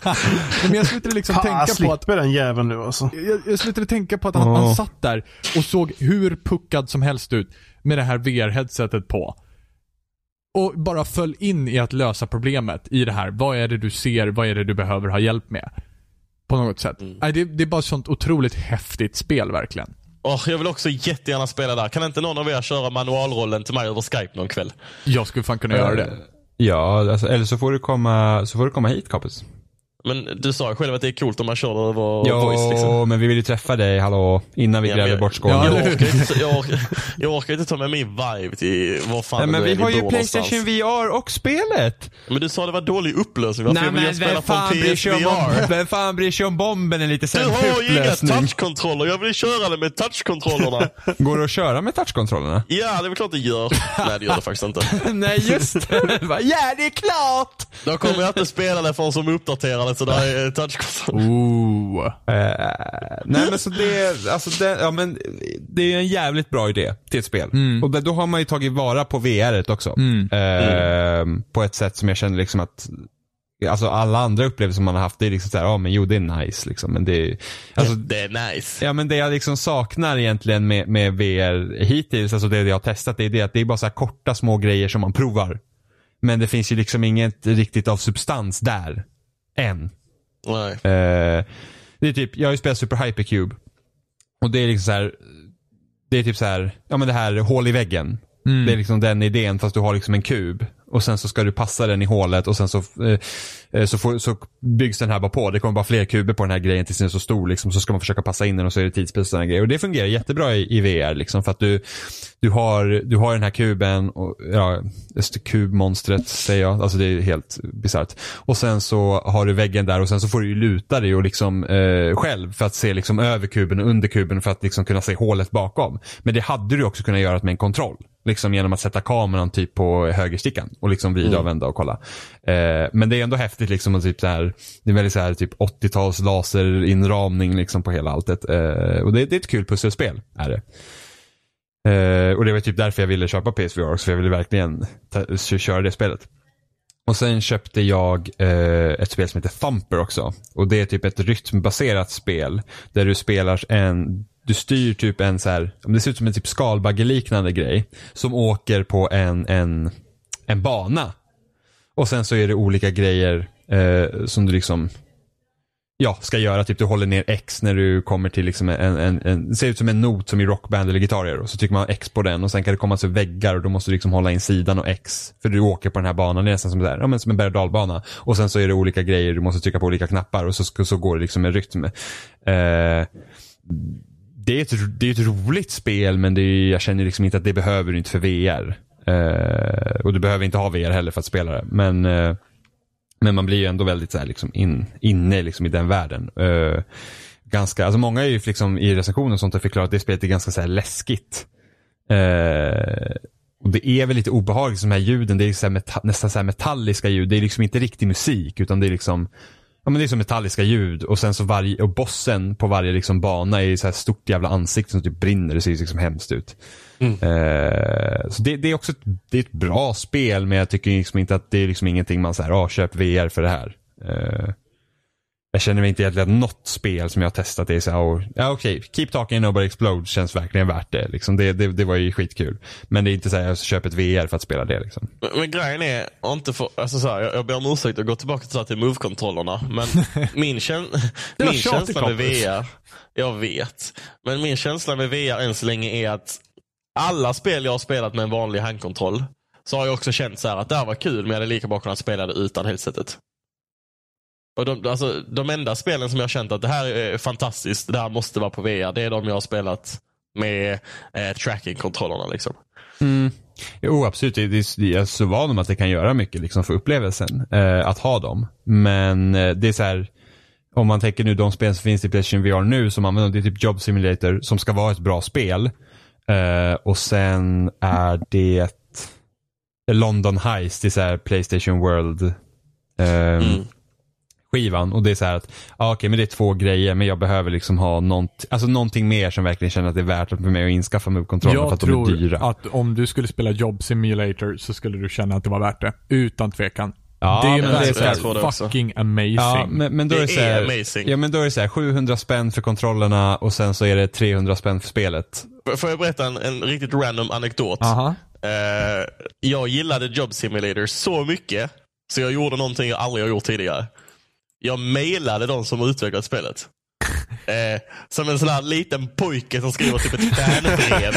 Nej, men jag slutade liksom Fan, tänka på att den jäveln nu alltså. jag, jag slutade tänka på att han, Ja. han satt där och såg hur puckad som helst ut med det här VR-headsetet på. Och bara föll in i att lösa problemet i det här. Vad är det du ser? Vad är det du behöver ha hjälp med? På något sätt. Mm. Nej, det, det är bara ett sånt otroligt häftigt spel verkligen. Åh, jag vill också jättegärna spela där. Kan inte någon av er köra manualrollen till mig över Skype någon kväll? Jag skulle fan kunna göra det. Ja, alltså, eller så får du komma, så får du komma hit Kapus. Men du sa själv att det är coolt om man kör över Ja, voice. Liksom. men vi vill ju träffa dig, hallå, innan vi Ja, gräver men- bort skålen. Ja, Jag orkar, inte, jag, orkar, jag orkar inte ta med min vibe till var fan Nej, men vi har ju Playstation någonstans. VR och spelet. Men du sa det var dålig upplösning. Varför Nej jag men spela vem fan, bryr sig om, vem fan bryr sig om bomben är lite Du sämre har ju inga upplösning? touchkontroller. Jag vill köra det med touchkontrollerna. Går det att köra med touchkontrollerna? ja, det är väl klart det gör. Nej, det gör det faktiskt inte. Nej just det. Ja det är klart! Då kommer jag inte spela det förrän som uppdaterar det så där är touchkontroll. Ooh. Eh, nej men så det, alltså det, ja, men det är en jävligt bra idé till ett spel. Och det, då har man ju tagit vara på VR också. Eh, På ett sätt som jag känner liksom att Alltså alla andra upplevelser man har haft, det är liksom såhär, ja men jo det är nice liksom. Men det är, alltså, det är nice. Ja men det jag liksom saknar egentligen med, med VR hittills, alltså det jag har testat, det är det att det är bara så här korta små grejer som man provar. Men det finns ju liksom inget riktigt av substans där. Än. Nej. Eh, det är typ, jag har ju spelat Super Hypercube. Och det är liksom så här. Det är typ så här, ja men det här hål i väggen. Det är liksom den idén fast du har liksom en kub. Och sen så ska du passa den i hålet och sen så, eh, eh, så, får, så byggs den här bara på. Det kommer bara fler kuber på den här grejen tills den är så stor liksom. Så ska man försöka passa in den och så är det tidspress och sådana grejer. Och det fungerar jättebra i, i VR liksom. För att du, du, har, du har den här kuben, och, ja, kubmonstret säger jag. Alltså det är helt bisarrt. Och sen så har du väggen där och sen så får du ju luta dig och liksom eh, själv för att se liksom över kuben och under kuben för att liksom kunna se hålet bakom. Men det hade du också kunnat göra med en kontroll. Liksom genom att sätta kameran typ på högerstickan och liksom vrida och vända och kolla. Eh, men det är ändå häftigt liksom att typ så här, det är väldigt så här typ 80-tals laserinramning liksom på hela alltet. Eh, och det, det är ett kul pusselspel, är det. Eh, och det var typ därför jag ville köpa PSVR också, för jag ville verkligen köra det spelet. Och sen köpte jag eh, ett spel som heter Thumper också. Och det är typ ett rytmbaserat spel. Där du spelar en, du styr typ en så här, det ser ut som en typ skalbaggeliknande grej. Som åker på en, en, en bana. Och sen så är det olika grejer eh, som du liksom ja, ska göra. Typ du håller ner X när du kommer till liksom en, en, en det ser ut som en not som i rockband eller gitarrer. Och så trycker man X på den och sen kan det komma så väggar och då måste du liksom hålla in sidan och X. För du åker på den här banan, det är nästan som, där, ja, men som en berg och dalbana. Och sen så är det olika grejer, du måste trycka på olika knappar och så, så går det liksom en rytm. Eh, det, är ett, det är ett roligt spel men det är, jag känner liksom inte att det behöver du inte för VR. Eh, och du behöver inte ha VR heller för att spela det. Men eh, men man blir ju ändå väldigt så här, liksom in, inne liksom, i den världen. Eh, ganska, alltså många är ju liksom, i recensioner och sånt har förklarat att det spelet är ganska så här, läskigt. Eh, och det är väl lite obehagligt, de här ljuden. Det är så här meta- nästan så här metalliska ljud. Det är liksom inte riktig musik utan det är liksom Ja men det är som metalliska ljud och sen så varje, och bossen på varje liksom bana är så här stort jävla ansikte som typ brinner. Det ser liksom hemskt ut. Eh, så det, det är också ett, det är ett bra spel men jag tycker liksom inte att det är liksom ingenting man säger, ah, köp VR för det här. Eh, jag känner mig inte egentligen att något spel som jag har testat är så här, ja okej, okay, Keep Talking Nobody Explode känns verkligen värt det. Liksom. Det, det. Det var ju skitkul. Men det är inte så att jag köper ett VR för att spela det. Liksom. Men, men grejen är, inte för, alltså så här, jag, jag ber om ursäkt att gå tillbaka till, till Move-kontrollerna. Men min, käns min känsla med VR, jag vet. Men min känsla med VR än så länge är att alla spel jag har spelat med en vanlig handkontroll så har jag också känt så att det här var kul men jag hade lika bra kunnat spela det utan headsetet. Och de, alltså, de enda spelen som jag har känt att det här är fantastiskt, det här måste vara på VR, det är de jag har spelat med eh, tracking-kontrollerna. Liksom. Mm. Jo, absolut. Det, det, jag är så van om att det kan göra mycket liksom, för upplevelsen eh, att ha dem. Men eh, det är så här, om man tänker nu de spel som finns i Playstation VR nu som använder, det är typ Job Simulator som ska vara ett bra spel. Eh, och sen är det London Heist, det är så här Playstation World. Eh, mm skivan och det är så här att, ja okej men det är två grejer men jag behöver liksom ha nånt, alltså någonting mer som verkligen känner att det är värt för mig att inskaffa Move-kontrollerna för att de är dyra. Jag tror att om du skulle spela Job Simulator så skulle du känna att det var värt det. Utan tvekan. Ja, det är, men det är så fucking amazing. Ja, men, men då det är, så här, amazing. Ja, men då är det så här, 700 spänn för kontrollerna och sen så är det 300 spänn för spelet. Får jag berätta en, en riktigt random anekdot? Aha. Uh, jag gillade Job Simulator så mycket så jag gjorde någonting jag aldrig har gjort tidigare. Jag mejlade de som utvecklat spelet. Eh, som en sån här liten pojke som skriver typ ett fanbrev.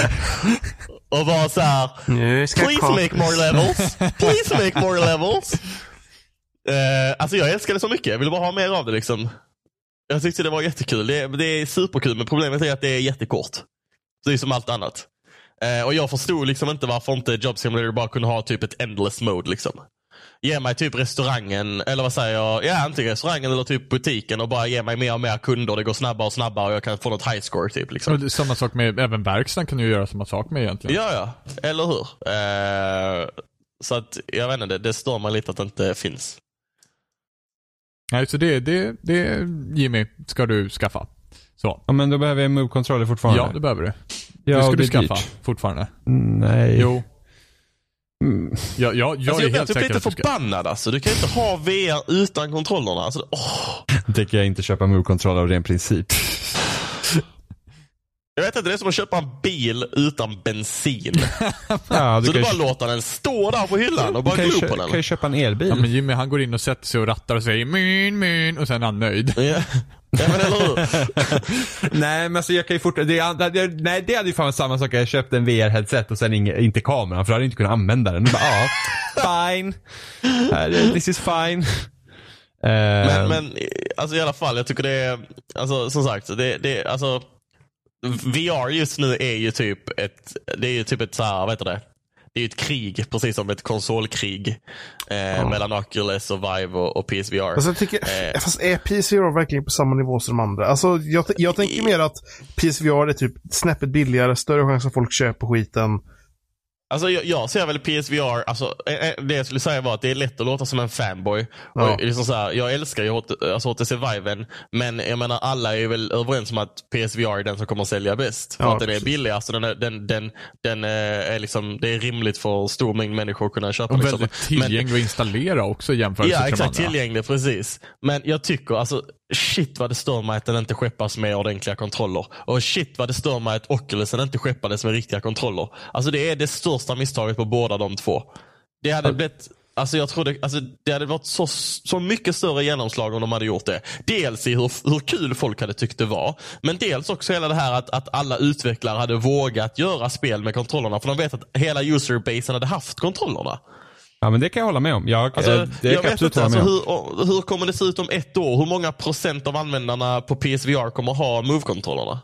Och var så här, Please make more levels. Please make more levels. Eh, alltså jag älskar det så mycket. Jag ville bara ha mer av det liksom. Jag tyckte det var jättekul. Det, det är superkul men problemet är att det är jättekort. Det är som allt annat. Eh, och jag förstod liksom inte varför inte Job Simulator bara kunde ha typ ett endless mode liksom ge mig typ restaurangen, eller vad säger jag, ja antingen restaurangen eller typ butiken och bara ge mig mer och mer kunder. Det går snabbare och snabbare och jag kan få något high score typ. Liksom. samma sak med, även verkstaden kan du göra samma sak med egentligen. Ja, ja. Eller hur? Eh, så att, jag vet inte, det, det stör mig lite att det inte finns. Nej, så det, det, det Jimmy, ska du skaffa. Så. Ja, men då behöver jag move-kontroller fortfarande. Ja, det behöver du. Ja, det ska du skaffa dyrt. fortfarande. Nej. Jo. Mm. Ja, ja, jag alltså, är jag helt typ säker lite förbannad alltså. Du kan inte ha VR utan kontrollerna. Alltså, oh. tänker jag inte köpa Move-kontroller av ren princip. Jag vet inte, det är som att köpa en bil utan bensin. ja, du så du bara låter den stå där på hyllan och bara glo på den. Du kan ju köpa en elbil. Ja, men Jimmy han går in och sätter sig och rattar och säger min, min och sen är han nöjd. Ja, men eller hur? nej, men alltså jag kan ju fortfarande, det, nej det hade ju fan varit samma sak. Jag köpte en VR-headset och sen inge, inte kameran för då hade jag inte kunnat använda den. bara, ja, fine. This is fine. Men, uh, men alltså i alla fall, jag tycker det är, alltså som sagt, det, det, alltså VR just nu är ju typ ett, det är ju typ ett så här, vad heter det? Det är ett krig, precis som ett konsolkrig. Eh, ja. Mellan Oculus och Vive och, och PSVR. Alltså jag tycker, eh. Fast är PSVR verkligen på samma nivå som de andra? Alltså jag, jag tänker mer att PSVR är typ snäppet billigare, större chans att folk köper skiten. Alltså jag, jag ser väl PSVR, alltså, eh, eh, det jag skulle säga var att det är lätt att låta som en fanboy. Ja. Och liksom så här, jag älskar ju alltså, HTC Viven, men jag menar alla är väl överens om att PSVR är den som kommer att sälja bäst. För ja, att den är billigast och den, är, den, den, den är liksom, det är rimligt för stor mängd människor att kunna köpa. Och liksom. väldigt tillgänglig att installera också jämfört med Ja, exakt. Tillgänglig, precis. Men jag tycker, alltså shit vad det stör mig att den inte skeppas med ordentliga kontroller. Och shit vad det stör mig att Oculusen inte skeppades med riktiga kontroller. Alltså det är det största misstaget på båda de två. Det hade blivit Alltså jag trodde, alltså det hade varit så, så mycket större genomslag om de hade gjort det. Dels i hur, hur kul folk hade tyckt det var. Men dels också hela det här att, att alla utvecklare hade vågat göra spel med kontrollerna. För de vet att hela userbasen hade haft kontrollerna. Ja men det kan jag hålla med om. Jag, alltså, det jag vet inte, alltså, hur, hur kommer det se ut om ett år? Hur många procent av användarna på PSVR kommer ha Move-kontrollerna?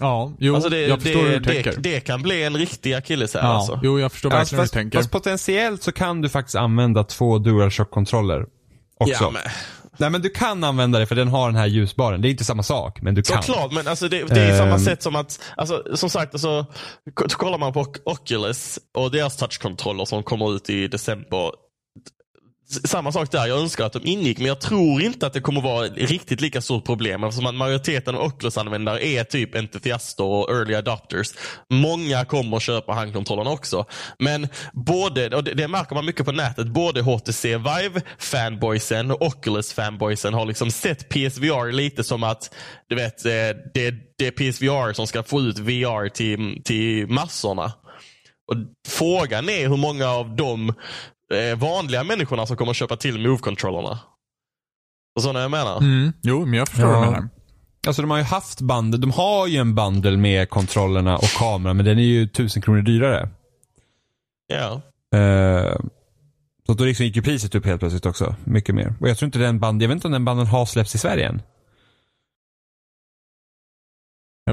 Ja, jo, alltså det, jag förstår det, hur du tänker. Det, det kan bli en riktig akilleshäl ja, alltså. Jo, jag förstår verkligen alltså, fast, hur du tänker. Fast potentiellt så kan du faktiskt använda två DualShock-kontroller också. Ja, men... Nej men du kan använda det för den har den här ljusbaren. Det är inte samma sak, men du kan. Såklart, men alltså det, det är um... samma sätt som att, alltså, som sagt, alltså, kollar man på Oculus och deras touchkontroller som kommer ut i december samma sak där. Jag önskar att de ingick, men jag tror inte att det kommer vara ett riktigt lika stort problem eftersom att majoriteten av Oculus-användare är typ entusiaster och early adopters. Många kommer köpa handkontrollerna också. Men både, och det, det märker man mycket på nätet, både HTC Vive-fanboysen och Oculus-fanboysen har liksom sett PSVR lite som att du vet, eh, det, det är PSVR som ska få ut VR till, till massorna. Och Frågan är hur många av de eh, vanliga människorna som kommer att köpa till Move-controllerna. Förstår ni jag menar? Mm. Jo, men jag förstår Ja. vad du menar. Alltså de har ju haft bundle, de har ju en bundle med kontrollerna och kameran men den är ju tusen kronor dyrare. Ja. Eh, så då liksom gick ju priset upp helt plötsligt också. Mycket mer. Och jag tror inte den band, jag vet inte om den banden har släppts i Sverige än.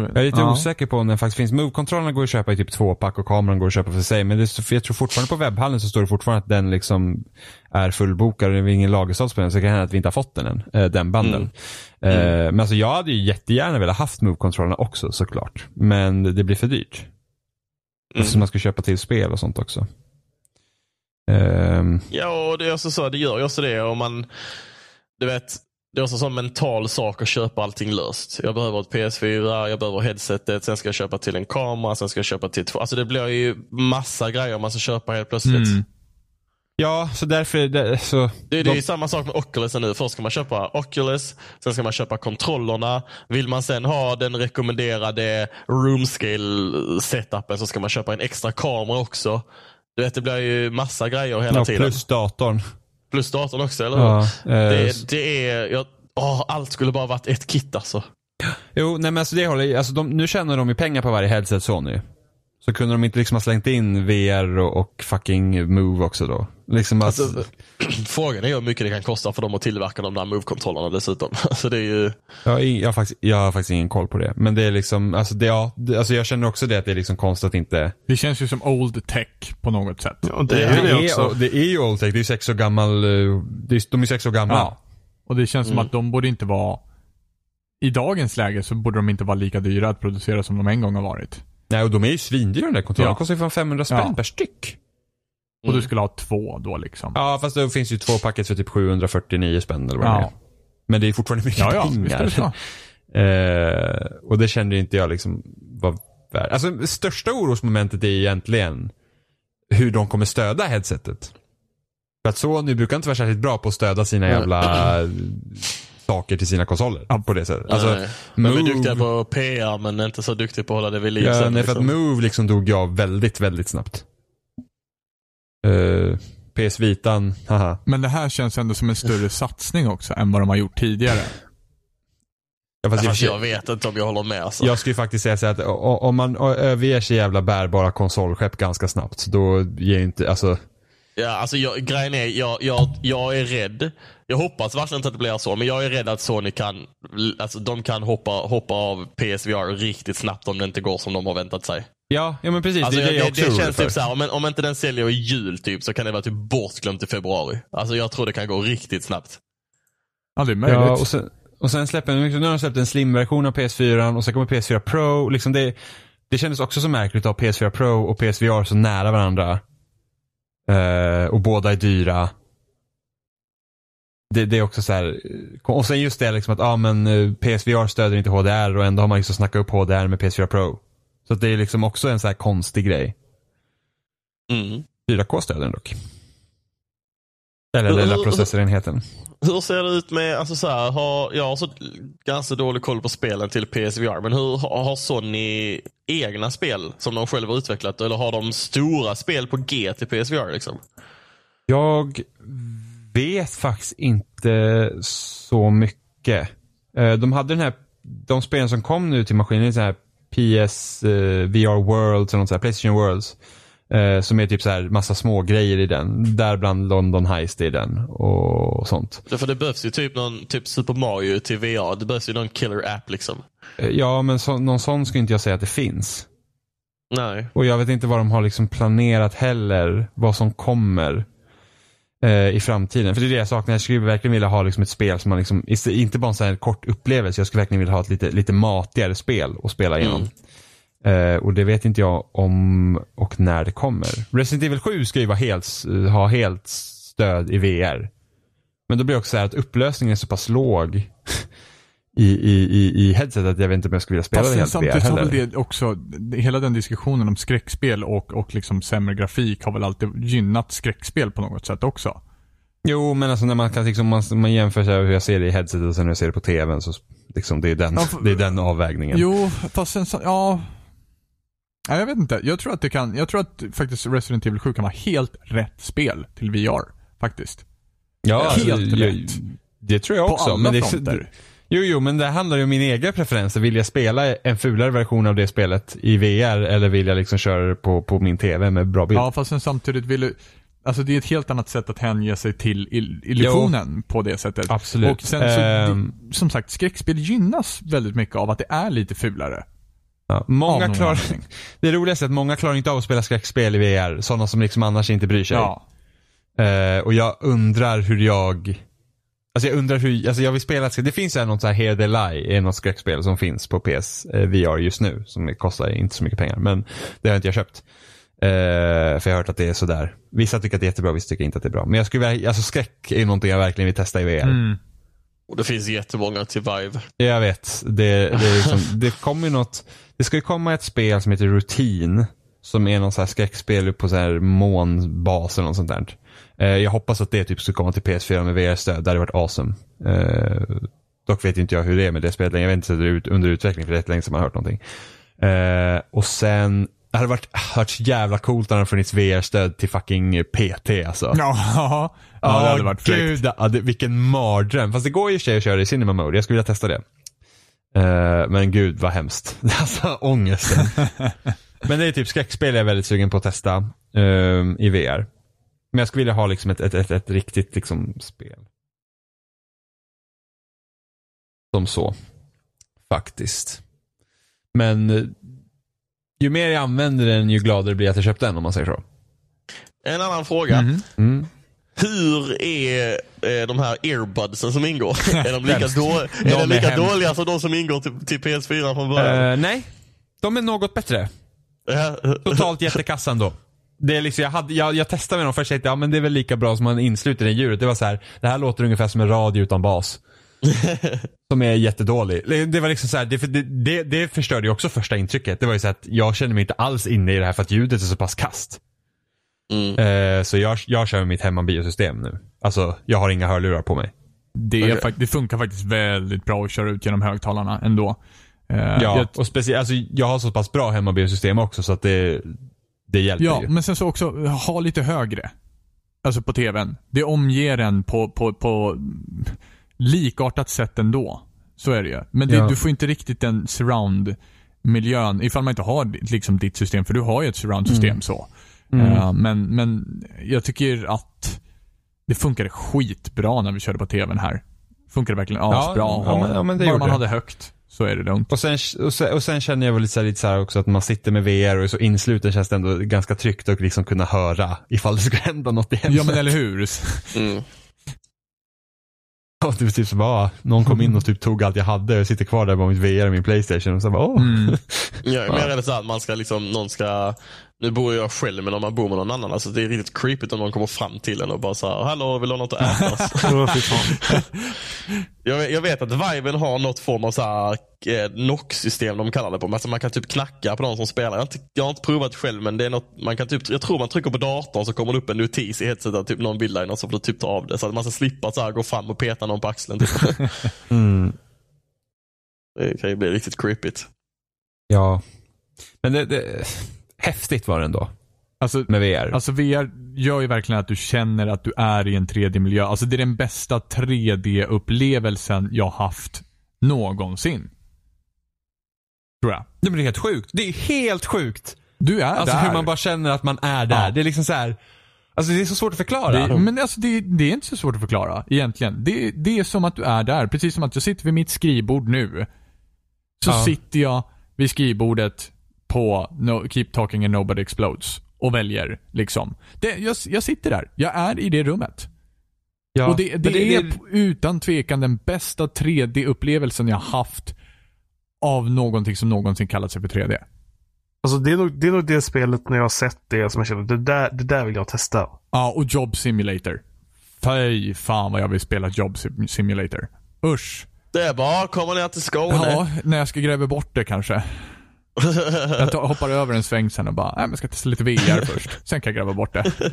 Jag, är lite Ja. osäker på om den faktiskt finns. Move-kontrollerna går att köpa i typ två pack och kameran går att köpa för sig. Men det, för jag tror fortfarande på webbhallen så står det fortfarande att den liksom är fullbokad och det är ingen lagerstatus på den. Så det kan hända att vi inte har fått den än, eh, den banden. Mm. Eh, men alltså jag hade ju jättegärna velat haft Move-kontrollerna också såklart. Men det blir för dyrt. Mm. Eftersom man ska köpa till spel och sånt också. Ehm, Ja, och det är också så, det gör ju också det. Om man, du vet, det är också en sån mental sak att köpa allting löst. Jag behöver ett PS4, jag behöver headsetet, sen ska jag köpa till en kamera, sen ska jag köpa till två. Alltså det blir ju massa grejer man ska köpa helt plötsligt. Mm. ja, så därför, det, så, Det, det är de- ju samma sak med Oculus nu. Först ska man köpa Oculus, sen ska man köpa kontrollerna. Vill man sen ha den rekommenderade room scale setupen så ska man köpa en extra kamera också. Du vet, det blir ju massa grejer hela ja, tiden. Plus, plus datorn. också, eller? Ja, eh, Det, det är, jag, åh, allt skulle bara varit ett kit alltså. Jo, nej men alltså det håller alltså de, Nu tjänar de ju pengar på varje headset Sony. Så kunde de inte liksom ha slängt in VR och, och fucking Move också då? Liksom att, Alltså, frågan är hur mycket det kan kosta för dem att tillverka de där Move-kontrollerna dessutom. Alltså det är ju, jag, har jag, har faktiskt, jag har faktiskt ingen koll på det. Men det är liksom, alltså, det, ja, det, alltså jag känner också det att det är liksom konstigt att inte... Det känns ju som old tech på något sätt. Ja, det är ju det också. det är ju old tech, det är sex år gammal, eh, det är, de är sex år gamla. Ja. Och det känns som Mm. att de borde inte vara i dagens läge så borde de inte vara lika dyra att producera som de en gång har varit. Nej, och de är ju svindyra de där kontrollerna. Ja. De kostar ju fan 500 spänn Ja. per styck. Och Mm. du skulle ha två då liksom. Ja, fast det finns ju två paket för typ 749 spänn eller vad det är. Ja. Men det är fortfarande mycket Ja, ja, pengar. Eh, och det kände inte jag liksom var värd. Alltså det största orosmomentet är egentligen hur de kommer stödja headsetet. För att Sony brukar inte vara särskilt bra på att stödja sina jävla saker till sina konsoler. På det sättet. Alltså, nej. de är Move- duktiga på PR men inte så duktiga på att hålla det vid liv Ja, nej, för att liksom. Move liksom dog jag väldigt, väldigt snabbt. Uh, PS Vitan, haha. Men det här känns ändå som en större satsning också än vad de har gjort tidigare. Ja, fast sig- jag vet inte om jag håller med. Alltså. Jag skulle faktiskt säga så att om man överger sig jävla bärbara konsolskepp ganska snabbt, då ger inte, alltså Ja, alltså jag, grejen är, jag, jag, jag är rädd. Jag hoppas verkligen inte att det blir så, men jag är rädd att Sony kan, alltså de kan hoppa, hoppa av PSVR riktigt snabbt om det inte går som de har väntat sig. Ja, ja men precis. Alltså, det är det det, jag det, orolig känns typ såhär, om, om inte den säljer i jul typ, så kan det vara typ bortglömt i februari. Alltså jag tror det kan gå riktigt snabbt. Ja, det är möjligt. Ja, och sen, och sen släpper nu har de släppt en slim-version av PS4 och sen kommer PS4 Pro. Liksom det, det kändes också så märkligt att ha PS4 Pro och PSVR så nära varandra. Eh, och båda är dyra. Det, det är också så här. Och sen just det liksom att, ja men eh, PSVR stöder inte HDR och ändå har man liksom snackat upp HDR med PS4 Pro. Så det är liksom också en så här konstig grej. Mm. 4K stöder den dock. Eller den lilla processorenheten. Hur ser det ut med, alltså så här, har, jag har så ganska dålig koll på spelen till PSVR, men hur har Sony egna spel som de själva utvecklat? Eller har de stora spel på G till PSVR? Liksom? Jag vet faktiskt inte så mycket. Eh, De hade den här, de spelen som kom nu till maskinen, så här PS eh, VR Worlds och något Playstation Worlds. eh, Som är typ så här massa små grejer i den. Däribland London Heist i den och sånt. För det behövs ju typ någon typ Super Mario till VR. Det behövs ju någon killer app liksom. Eh, Ja, men så, någon sån skulle inte jag säga att det finns. Nej. Och jag vet inte vad de har liksom planerat heller. Vad som kommer eh, i framtiden. För det är det jag saknar. Jag skulle verkligen vilja ha liksom ett spel som man liksom, inte bara en sån här kort upplevelse. Jag skulle verkligen vilja ha ett lite, lite matigare spel att spela igenom. Eh, och det vet inte jag om och när det kommer. Resident Evil 7 ska ju vara helt, ha helt stöd i VR. Men då blir det också så här att upplösningen är så pass låg i, i, i, i headsetet jag vet inte om jag skulle vilja spela Fast det helt samtidigt VR heller. väl det också, hela den diskussionen om skräckspel och, och liksom sämre grafik har väl alltid gynnat skräckspel på något sätt också. Jo, men alltså när man kan liksom, man, man jämför så hur jag ser det i headsetet och sen hur jag ser det på tvn så liksom det är den, Ja, det är den avvägningen. Jo, fast sen så, ja. ja. Jag vet inte. Jag tror att det kan, jag tror att faktiskt Resident Evil 7 kan vara helt rätt spel till VR. Faktiskt. ja, helt alltså, jag- rätt. Det tror jag På också. alla men det, fronter. Jo, jo, men det handlar ju om min egen preferens. Vill jag spela en fulare version av det spelet i VR eller vill jag liksom köra det på, på min TV med bra bild? Ja, fast sen samtidigt vill du, alltså det är ett helt annat sätt att hänge sig till il- illusionen på det sättet. Absolut. Och sen så, Ehm. det, som sagt, skräckspel gynnas väldigt mycket av att det är lite fulare. Ja, många klarar, det roligaste är att många klarar inte av att spela skräckspel i VR. Sådana som liksom annars inte bryr sig. Ja. Eh, och jag undrar hur jag Alltså jag undrar hur, alltså jag vill spela, det finns ju något så här Here They Lie, är något skräckspel som finns på PS eh, VR just nu. Som kostar inte så mycket pengar, men det har inte jag köpt. Eh, för jag har hört att det är sådär. Vissa tycker att det är jättebra, vissa tycker inte att det är bra. Men jag skulle vilja, alltså skräck är någonting jag verkligen vill testa i VR. Mm. Och det finns jättemånga till Vive. Jag vet. Det, det, liksom, det kommer ju något, det ska ju komma ett spel som heter Routine. Som är någon så här skräckspel på så här månbas eller något sånt där. Eh, jag hoppas att det typ ska komma till PS4 med VR-stöd. Det hade varit awesome. Eh, dock vet inte jag hur det är med det spelet längre. Jag vet inte hur det är under utveckling för det är länge sedan man har hört någonting. Eh, och sen, det hade varit, varit så jävla coolt om det funnits VR-stöd till fucking PT alltså. Ja, ja, det hade varit fräckt. gud, ja, det, vilken mardröm. Fast det går ju i att köra i cinema mode. Jag skulle vilja testa det. Men gud vad hemskt. alltså ångesten. men det är typ skräckspel jag är väldigt sugen på att testa eh, i VR. Men jag skulle vilja ha liksom ett, ett, ett, ett riktigt liksom spel. Som så. Faktiskt. Men eh, ju mer jag använder den ju gladare blir jag att jag köpte den om man säger så. En annan fråga. Mhm. Mm. Hur är eh, de här earbudsen som ingår? är de lika, då, är De de är lika dåliga som de som ingår till, till PS4 från början? Eh, nej, de är något bättre. Totalt jättekassan då. Det är liksom, jag, hade, jag, jag testade med dem först och tänkte ja, men det är väl lika bra som man insluter i djuret. Det var så här, det här låter ungefär som en radio utan bas. som är jättedålig. Det- Det var liksom så här, det, det, det, det förstörde ju också första intrycket. Det var ju så att jag kände mig inte alls inne i det här för att ljudet är så pass kast. Mm. Eh, så jag, jag kör med mitt hemmabiosystem nu. Alltså, jag har inga hörlurar på mig. Det, fakt- det funkar faktiskt väldigt bra att köra ut genom högtalarna ändå. Eh, Ja, jag- och speciellt, alltså jag har så pass bra hemmabiosystem också så att det, det hjälper Ja, ju. men sen så också ha lite högre. Alltså på tvn. Det omger en på, på, på likartat sätt ändå. Så är det ju. Men det, Ja. du får inte riktigt den surround-miljön ifall man inte har liksom ditt system. För du har ju ett surround-system Mm. så. Mm. Eh, men, men jag tycker att det funkade skitbra när vi körde på tvn här. Funkade verkligen Ja, asbra. ja, men- ja, men det Bara man det. hade högt så är det lugnt. Och sen, och, sen, och sen känner jag väl lite så, här, lite så här också att man sitter med VR och är så insluten känns det ändå ganska tryggt att liksom kunna höra ifall det skulle hända något i hemmet. Ja men eller hur? Mm. Och typ, typ så bara, någon kom in och typ tog allt jag hade och jag sitter kvar där med mitt VR och min Playstation och så bara åh. Mm. Jag är mer rädd så att man ska liksom, någon ska, nu bor jag själv men om man bor med någon annan, alltså det är riktigt creepigt om någon kommer fram till en och bara så här, hallå vill du ha något att äta? Fan. jag, jag vet att Viven har något form av eh, knock-system de kallar det på, alltså man kan typ knacka på de som spelar. Jag har, inte, jag har inte provat själv men det är något, man kan typ, jag tror man trycker på datorn så kommer det upp en notis i headsetet att typ någon vill dig något så får du typ ta av det. Så att man ska slippa så här, gå fram och peta någon på axeln. Typ. Mm, det kan ju bli riktigt creepigt. ja. Men det, det, häftigt var det ändå Alltså, med VR. Alltså VR gör ju verkligen att du känner att du är i en 3D-miljö. Alltså det är den bästa 3D-upplevelsen jag haft någonsin. Tror jag. det blir helt sjukt. Det är helt sjukt. Du är Alltså där. hur man bara känner att man är där. Ja. Det är liksom så här. Alltså det är så svårt att förklara. det, men alltså det, det är inte så svårt att förklara egentligen. Det, det är som att du är där. Precis som att jag sitter vid mitt skrivbord nu. Så Ja. sitter jag vid skrivbordet på no, Keep Talking and Nobody Explodes och väljer liksom. Det, jag, jag sitter där. Jag är i det rummet. Ja. Och det, det, Men är p- utan tvekan den bästa 3D-upplevelsen jag haft av någonting som någonsin kallat sig för 3D. Alltså det är, nog, det är nog det spelet när jag har sett det som jag känner, det där, det där vill jag testa. Ja, och Job Simulator. Fy fan vad jag vill spela Job Sim- Simulator. Usch. Det är bara att komma ner till Skåne. Ja, när jag ska gräva bort det kanske. Jag tar, hoppar över en sväng sen och bara, nej men ska testa lite VR först. Sen kan jag gräva bort det.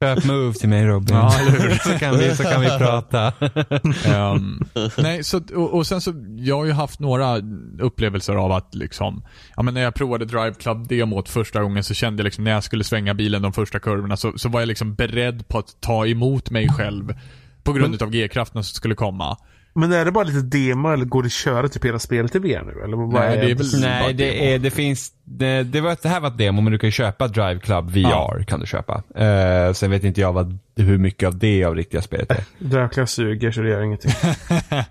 Köp Move till mig Robin. Ja, så, kan vi, så kan vi prata. Ehm, nej, så, och, och sen så, jag har ju haft några upplevelser av att liksom, ja men när jag provade Drive Club demot första gången så kände jag liksom när jag skulle svänga bilen de första kurvorna så, så var jag liksom beredd på att ta emot mig själv på grund av G-kraften som skulle komma. Men är det bara lite demo eller går det att köra typ hela spelet i VR nu? Eller vad Nej, det är väl- bara Nej, det, är, det finns, det, det, var, det här var ett demo men du kan köpa Drive Club VR. kan du köpa. Uh, sen vet inte jag vad, hur mycket av det av riktiga spelet är. Dracula suger så det gör ingenting.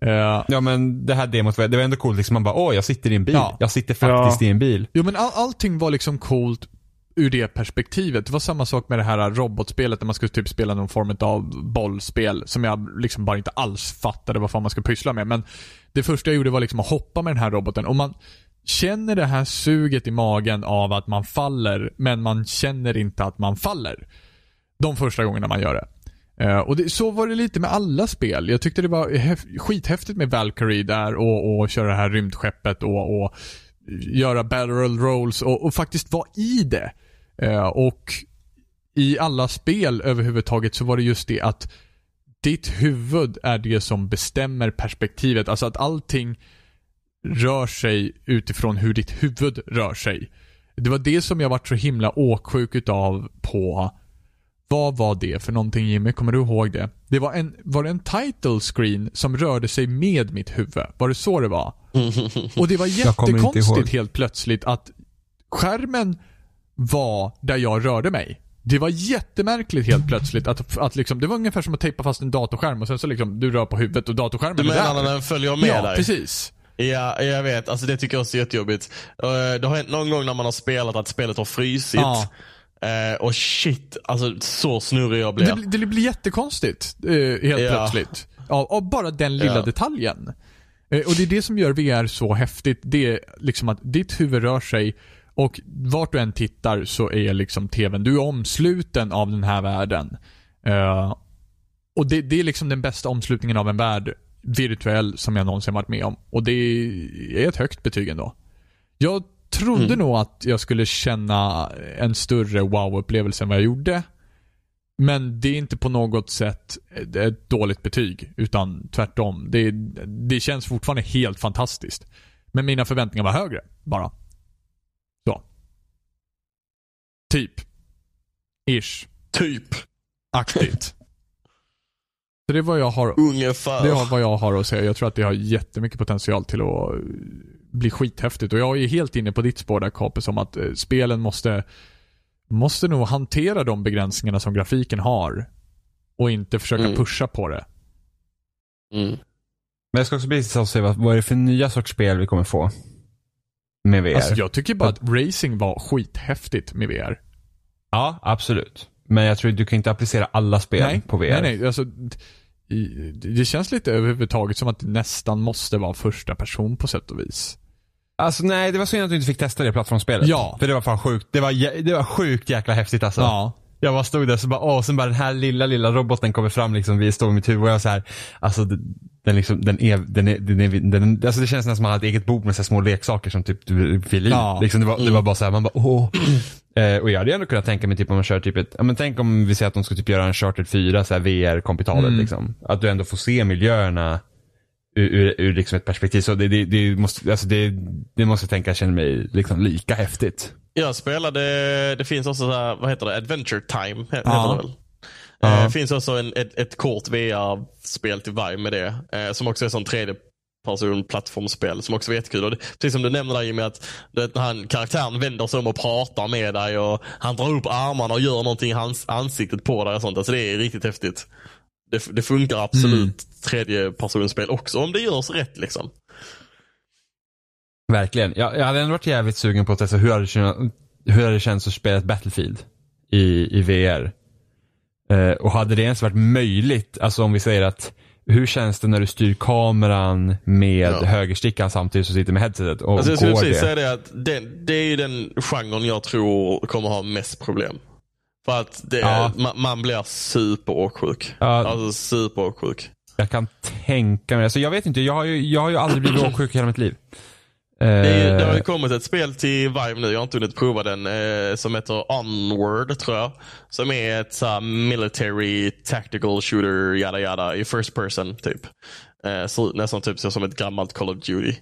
Eh, Ja men det här demot, var- det var ändå coolt liksom. Man bara, åh jag sitter i en bil. Ja. Jag sitter faktiskt Ja. i en bil. Jo men all, allting var liksom coolt ur det perspektivet. Det var samma sak med det här robotspelet där man skulle typ spela någon form av bollspel som jag liksom bara inte alls fattade vad fan man skulle pyssla med. Men det första jag gjorde var liksom att hoppa med den här roboten och man känner det här suget i magen av att man faller men man känner inte att man faller. De första gångerna man gör det. Eh, och det, så var det lite med alla spel. Jag tyckte det var skithäftigt med Valkyrie där och, och köra det här rymdskeppet och, och göra barrel rolls och, och faktiskt vara i det. Eh, och i alla spel överhuvudtaget så var det just det att ditt huvud är det som bestämmer perspektivet. Alltså att allting rör sig utifrån hur ditt huvud rör sig. Det var det som jag vart så himla åksjuk utav på vad var det för någonting Jimmy? Kommer du ihåg det? Det var en, var det en title screen som rörde sig med mitt huvud? Var det så det var? Och det var jättekonstigt helt plötsligt att skärmen var där jag rörde mig. Det var jättemärkligt helt plötsligt att, att liksom, det var ungefär som att tejpa fast en datorskärm och sen så liksom, du rör på huvudet och datorskärmen Du är menar där. när den följer med ja, dig? precis. Ja, jag vet. Alltså det tycker jag också är jättejobbigt. Eh, Det har hänt någon gång när man har spelat att spelet har frysit. Ja. Eh, och shit, alltså så snurrig jag blir. Det, det blir jättekonstigt eh, helt Ja. plötsligt. Av, av bara den lilla Ja. detaljen. Eh, och det är det som gör VR så häftigt. Det är liksom att ditt huvud rör sig och vart du än tittar så är liksom TVn, du är omsluten av den här världen. Eh, och det, det är liksom den bästa omslutningen av en värld, virtuell, som jag någonsin varit med om. Och det är ett högt betyg ändå. Jag trodde Mm. nog att jag skulle känna en större wow-upplevelse än vad jag gjorde. Men det är inte på något sätt ett- ett dåligt betyg, utan tvärtom. Det, det känns fortfarande helt fantastiskt. Men mina förväntningar var högre, bara. Så. Typ. Ish. Typ. Aktigt. Så det är vad jag har Ungefär. det är vad jag har att säga. Jag tror att det har jättemycket potential till att eh, bli skithäftigt. Och jag är helt inne på ditt spår där Kapes om att eh, spelen måste, måste nog hantera de begränsningarna som grafiken har. Och inte försöka Mm. pusha på det. Mm. Men jag ska också bli intressant att se vad, vad är det för nya sorts spel vi kommer få? Med VR. Alltså jag tycker bara att racing var skithäftigt med VR. Ja, absolut. Men jag tror du kan inte applicera alla spel nej, på VR. nej, nej. Alltså, det känns lite överhuvudtaget som att det nästan måste vara första person på sätt och vis. Alltså nej, det var synd att du inte fick testa det plattformsspelet. Ja. För det var fan sjukt. Det var, det var sjukt jäkla häftigt alltså. Ja. Jag bara stod där så bara, åh, sen bara den här lilla, lilla roboten kommer fram liksom, vi står mitt huvud och jag så här, alltså den, den liksom, den är, den är, den är, den, alltså det känns nästan som att man har ett eget bord med så små leksaker som typ du vill i. Ja. Liksom, det, var, det var bara så här, man bara, åh. Eh, och jag hade ändå kunnat tänka mig typ om man kör typ ett, ja men tänk om vi säger att de ska typ göra en Chartered 4 så här VR-kompitalet Mm. liksom. Att du ändå får se miljöerna ur, ur, ur liksom ett perspektiv. Så det, det, det måste, alltså det, det måste jag tänka känner mig liksom lika häftigt. Jag spelade, det finns också så här, vad heter det, Adventure Time he- heter Ja. det väl? Ja. Eh, Det finns också en, ett, ett kort VR-spel till Vive med det. eh, Som också är sån tredje person plattformsspel som också var jättekul. Och det, precis som du nämnde där Jimmy, att vet, han, karaktären vänder sig om och pratar med dig och han drar upp armarna och gör någonting i hans ansiktet på dig och sånt. Alltså det är riktigt häftigt. Det, det funkar absolut Mm. tredje personspel också om det görs rätt liksom. Verkligen. Jag, jag hade ändå varit jävligt sugen på att testa hur hade det hur hade det känts att spela ett Battlefield i, i VR. Eh, och hade det ens varit möjligt, alltså om vi säger att hur känns det när du styr kameran med Ja. högerstickan samtidigt som du sitter med headsetet? Och Alltså jag skulle precis det? säga det att det, det är ju den genren jag tror kommer ha mest problem. För att det, Ja. man, man blir superåksjuk. Ja. Alltså superåksjuk. Jag kan tänka mig det. Så jag vet inte, jag har ju, jag har ju aldrig blivit åksjuk i hela mitt liv. Eh, Det, är, det har ju kommit ett spel till Vive nu, jag har inte hunnit prova den, eh, som heter Onward tror jag. Som är ett så military tactical shooter, yada yada, i first person typ. Eh, ut nästan typ så som ett gammalt Call of Duty.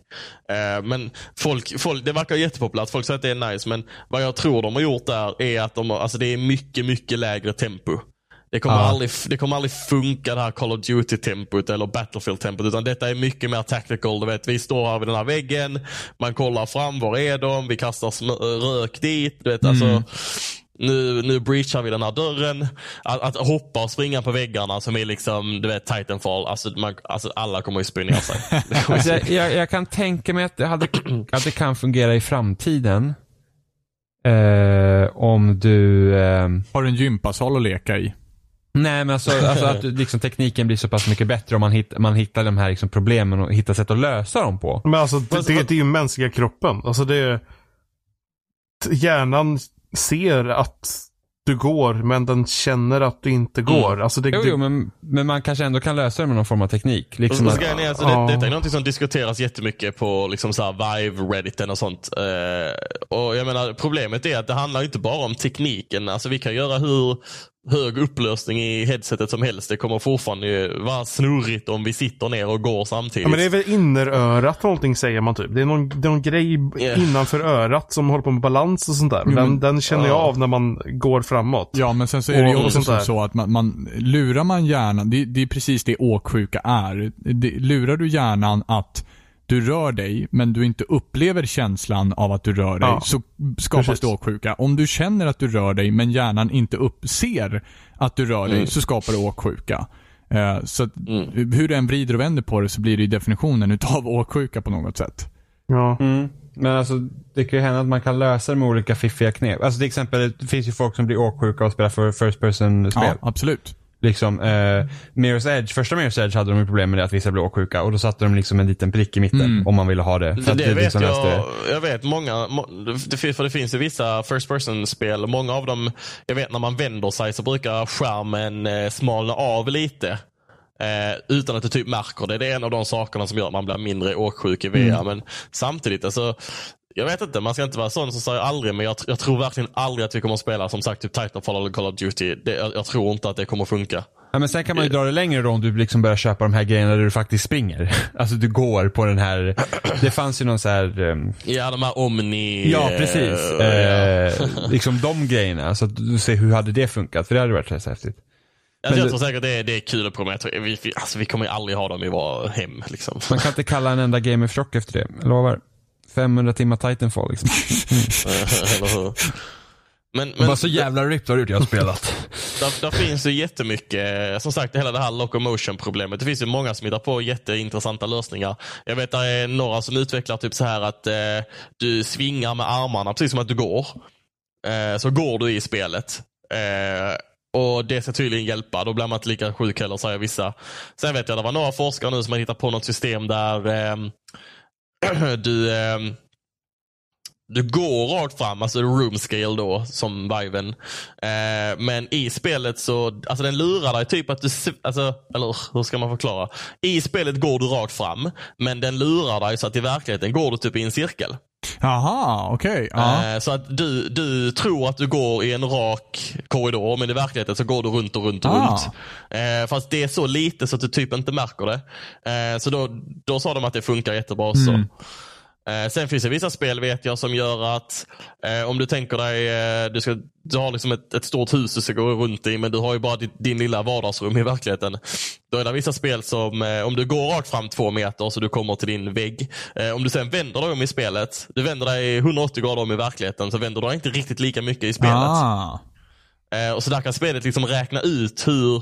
Eh, men folk, folk, det verkar jättepopulärt, folk säger att det är nice, men vad jag tror de har gjort där är att de, alltså det är mycket, mycket lägre tempo. Det kommer, Ja. aldrig, det kommer aldrig funka det här Call of Duty-tempot eller Battlefield-tempot. Utan detta är mycket mer tactical. Du vet, vi står här vid den här väggen. Man kollar fram, var är de? Vi kastar rök dit. Du vet, alltså, nu, nu breachar vi den här dörren. Att, att hoppa och springa på väggarna som är liksom, du vet, Titanfall. Alltså, man, alltså alla kommer ju spy ner sig. Alltså, jag, jag, kan tänka mig att det, hade, att det kan fungera i framtiden. Eh, om du... ehm, Har du en gympasal att leka i? Nej men alltså, alltså att liksom, tekniken blir så pass mycket bättre om man, hitt, man hittar de här liksom, problemen och hittar sätt att lösa dem på. Men alltså det, det, det är ju mänskliga kroppen. Alltså det är... Hjärnan ser att du går, men den känner att du inte går. Alltså det, Jo, det, jo men, men man kanske ändå kan lösa det med någon form av teknik. Liksom att, är, alltså, Ja. det, detta är något som diskuteras jättemycket på liksom så här Vive, Redditen och sånt. Eh, och jag menar, Problemet är att det handlar inte bara om tekniken. Alltså, vi kan göra hur hög upplösning i headsetet som helst. Det kommer fortfarande vara snurrigt om vi sitter ner och går samtidigt. ja, men det är väl innerörat någonting säger man typ. Det är någon, det är någon grej Yeah. innanför örat som håller på med balans och sånt där. Jo, Den, men- den känner jag Ja. av när man går framåt. Ja, men sen så är det ju också som så att man, man lurar man hjärnan, det, det är precis det åksjuka är. Det, lurar du hjärnan att du rör dig, men du inte upplever känslan av att du rör dig, Ja. så skapas Precis. det åksjuka. Om du känner att du rör dig, men hjärnan inte uppser att du rör dig, Mm. så skapar det åksjuka. Eh, så att, Mm. hur du än vrider och vänder på det så blir det ju definitionen utav åksjuka på något sätt. Ja. Mm. Men alltså, det kan ju hända att man kan lösa det med olika fiffiga knep. Alltså till exempel, det finns ju folk som blir åksjuka och spelar för first person-spel. Ja, absolut. Liksom, eh, Mirror's Edge, första Mirror's Edge hade de problem med det att vissa blev åksjuka och då satte de liksom en liten prick i mitten Mm. om man ville ha det. För Det, att det vet liksom jag. det. Jag vet många, må- det, för det finns ju vissa first person-spel. Många av dem, jag vet när man vänder sig så brukar skärmen eh, smalna av lite. Eh, utan att du typ märker det. Det är en av de sakerna som gör att man blir mindre åksjuk i VR. Mm. Men samtidigt, alltså, jag vet inte, man ska inte vara sån som säger aldrig, men jag, jag tror verkligen aldrig att vi kommer att spela som sagt typ Titanfall eller Call of Duty. Det, jag, jag tror inte att det kommer att funka. Ja, men sen kan man ju dra det längre då om du liksom börjar köpa de här grejerna där du faktiskt springer. Alltså du går på den här, det fanns ju någon så här ehm, Ja, de här Omni... Ja, precis. eh, Eh, liksom de grejerna. Så att du ser hur hade det funkat? För det hade varit rätt häftigt. Alltså, jag tror säkert det är, det är kul att prova. Vi, vi, alltså, vi kommer ju aldrig ha dem i våra hem. Liksom. Man kan inte kalla en enda Game of Shock efter det. Jag lovar. 500 timmar Titanfall liksom. Men, Men, men så jävla ripped har du jag har spelat. där, där finns ju jättemycket, som sagt hela det här locomotion problemet. Det finns ju många som hittar på jätteintressanta lösningar. Jag vet att det är några som utvecklar typ så här att eh, du svingar med armarna precis som att du går. Eh, så går du i spelet. Eh, och Det ska tydligen hjälpa. Då blir man inte lika sjuk heller säger vissa. Sen vet jag det var några forskare nu som har hittat på något system där ehm, du ehm, du går rakt fram, alltså room scale då, som Viven. Eh, men i spelet så, alltså den lurar dig typ att du, alltså, eller hur ska man förklara? I spelet går du rakt fram, men den lurar dig så att i verkligheten går du typ i en cirkel. Jaha, okej. Ja. Eh, så att du, du tror att du går i en rak korridor, men i verkligheten så går du runt och runt och Ah. runt. Eh, fast det är så lite så att du typ inte märker det. Eh, så då, då sa de att det funkar jättebra. Så. Eh, sen finns det vissa spel vet jag som gör att eh, om du tänker dig, eh, du, ska, du har liksom ett, ett stort hus du ska gå runt i men du har ju bara ditt, din lilla vardagsrum i verkligheten. Då är det vissa spel som, eh, om du går rakt fram två meter så du kommer till din vägg. Eh, om du sen vänder dig om i spelet, du vänder dig 180 grader om i verkligheten så vänder du dig inte riktigt lika mycket i spelet. Ah. Eh, och så där kan spelet liksom räkna ut hur,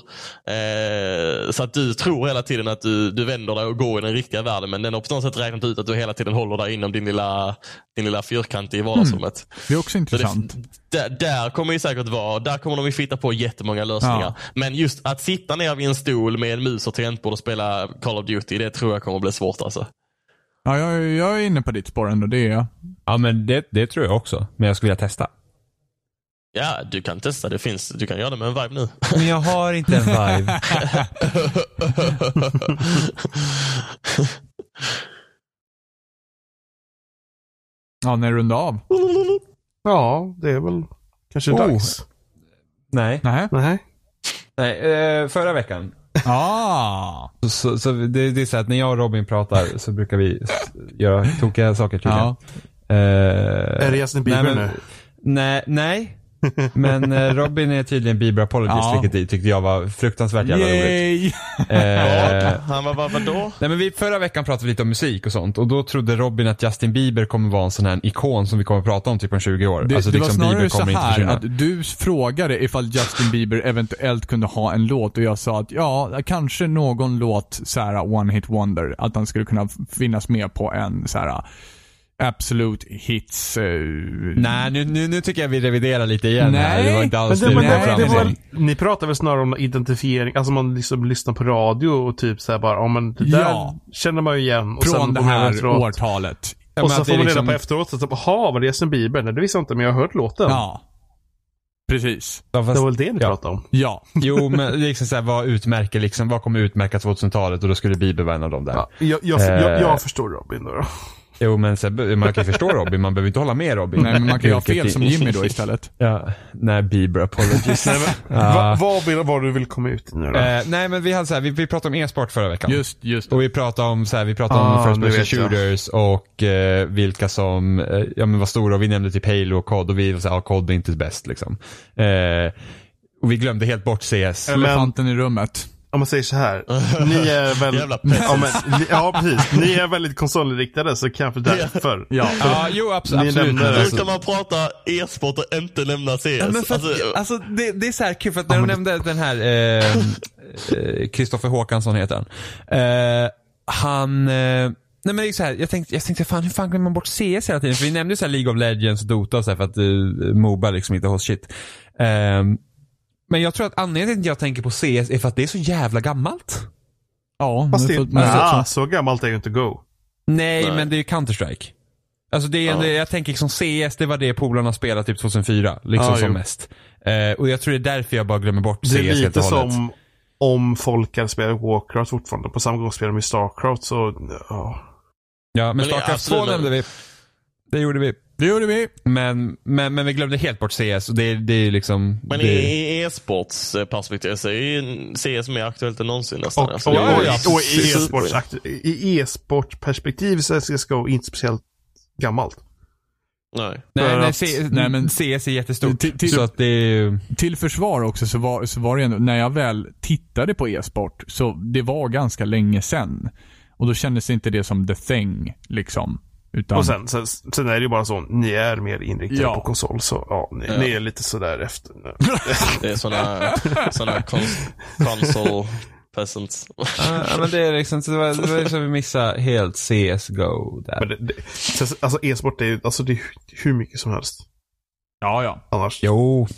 eh, så att du tror hela tiden att du, du vänder dig och går i den riktiga världen men den har på något sätt räknat ut att du hela tiden håller dig inom din lilla, din lilla fyrkant i vardagsrummet. Det är också Så intressant. det, där, där kommer ju säkert vara, där kommer de ju fitta på jättemånga lösningar. Ja. Men just att sitta ner vid en stol med en mus och tangentbord och spela Call of Duty, det tror jag kommer bli svårt alltså. Ja, jag, jag är inne på ditt spår ändå, det är jag. Ja men det, det tror jag också. Men jag skulle vilja testa. Ja, du kan testa. Det finns. Du kan göra det med en vibe nu. Men jag har inte en vibe. Ja, när runda av? Ja, det är väl kanske Oh. dags. Nej. Nej. Nej. Nej, eh, förra veckan. Ah. Så, så det, det är så att när jag och Robin pratar så brukar vi göra tokiga saker tydligen. Ja. Eh, Är det Justin Bieber nej, nu? men, nej, nej. Men eh, Robin är tydligen Bieber Apologist, Ja. vilket tyckte jag var fruktansvärt jävla roligt. Yay! Eh, Han var vad, vadå? Nej men vi, förra veckan pratade vi lite om musik och sånt och då trodde Robin att Justin Bieber kommer vara en sån här ikon som vi kommer prata om typ om 20 år. Det, alltså det var liksom snarare Bieber så kommer inte här försvinna. att du frågade ifall Justin Bieber eventuellt kunde ha en låt och jag sa att ja, kanske någon låt så här One Hit Wonder. Att han skulle kunna finnas med på en så här Absolute Hits. Eh, Nej nu, nu, nu tycker jag vi reviderar lite igen här. Nej, Det var inte Men alls det, det, men vi det, det var, ni pratar väl snarare om identifiering, alltså man liksom lyssnar på radio och typ såhär bara, ja men det där Ja. känner man ju igen. Och från sen det här efteråt. årtalet. Och men så att får det man är reda liksom- på efteråt, så typ, jaha var det Justin Bieber? Nej det visste jag inte, men jag har hört låten. Ja. Precis. Ja, Det fast, var väl det ni Ja. pratade om? Ja. jo men det liksom så här, vad utmärker liksom, vad kommer utmärka 2000-talet och då skulle Bieber vara en av dem där. Ja, jag, jag, Eh. jag, jag förstår Robin då. då. Jo men så, här, man kan ju förstå Robin, man behöver inte hålla med Robin. Nej, men man kan ju ha fel som Jimmy då istället. Ja, nej Bieber apologist. Nej, men, Ja. va, vad, vill, vad du vill komma ut nu då? Eh, nej men vi hade så här, vi, vi pratade om e-sport förra veckan. Just, just det. Och vi pratade om, så här, vi pratade om Ah, first nu person vet jag. shooters och eh, vilka som eh, ja, men var stora. Och vi nämnde typ Halo och COD och vi var såhär, ja COD är inte bäst liksom. Eh, och vi glömde helt bort CS. Men- Elefanten i rummet. Om man säger så här. Ni är väl... Jävla ja, men, ja, precis. Ni är väldigt konsolinriktade så kanske därför. Ja. Ja, jo abs- Ni absolut. Hur kan man prata e-sport och inte nämna CS? Ja, men för att, alltså, alltså, det, det är så här kul för att när de nämnde den här eh, eh, Kristoffer Håkansson heter han. Eh, han eh, Nej men det är så här, jag tänkte, jag tänkte fan hur fan glömmer man bort CS hela tiden? För vi nämnde ju så här League of Legends och Dota och så här för att uh, Moba liksom inte har shit. Ehm, men jag tror att anledningen till att jag tänker på CS är för att det är så jävla gammalt. Ja, Fast men det, med ja, så gammalt är ju inte Go. Nej, Nej. men det är Counter-Strike. Alltså det är, Ja. jag tänker liksom CS, det var det polarna spelade typ 2004. Liksom Ja, som jo. mest. Eh, och jag tror det är därför jag bara glömmer bort CS Det är helt lite och hållet. som om folk hade spelat Warcraft fortfarande. På samma gång spelar de Starcraft så, ja. Ja, men Men det är Starcraft 2 absolut- nämnde vi. Det gjorde vi. Det gjorde vi. Men, men, men vi glömde helt bort CS och det, det är liksom... men det, i e-sportsperspektiv så är ju CS mer aktuellt än någonsin nästan. Och, Alltså, och, det är och, i e-sports, i e-sportperspektiv så är CSGO inte speciellt gammalt. Nej. nej, nej, att- C, nej, men- CS är jättestort. Till- till- så att det är Till försvar också så var, så var det ändå, när jag väl tittade på e-sport, så det var ganska länge sedan. Och då kändes inte det som the thing, liksom. Utan, Och sen, sen, sen är det ju bara så, ni är mer inriktade Ja. på konsol så ja, ni, Ja. ni är lite sådär efter. Det är såna, såna cons- console peasants. Ja, men det är liksom, så det var, det var liksom vi missade helt CSGO där. Men det, det, alltså e-sport är ju, alltså det är hur mycket som helst. ja, ja. Annars. Jo,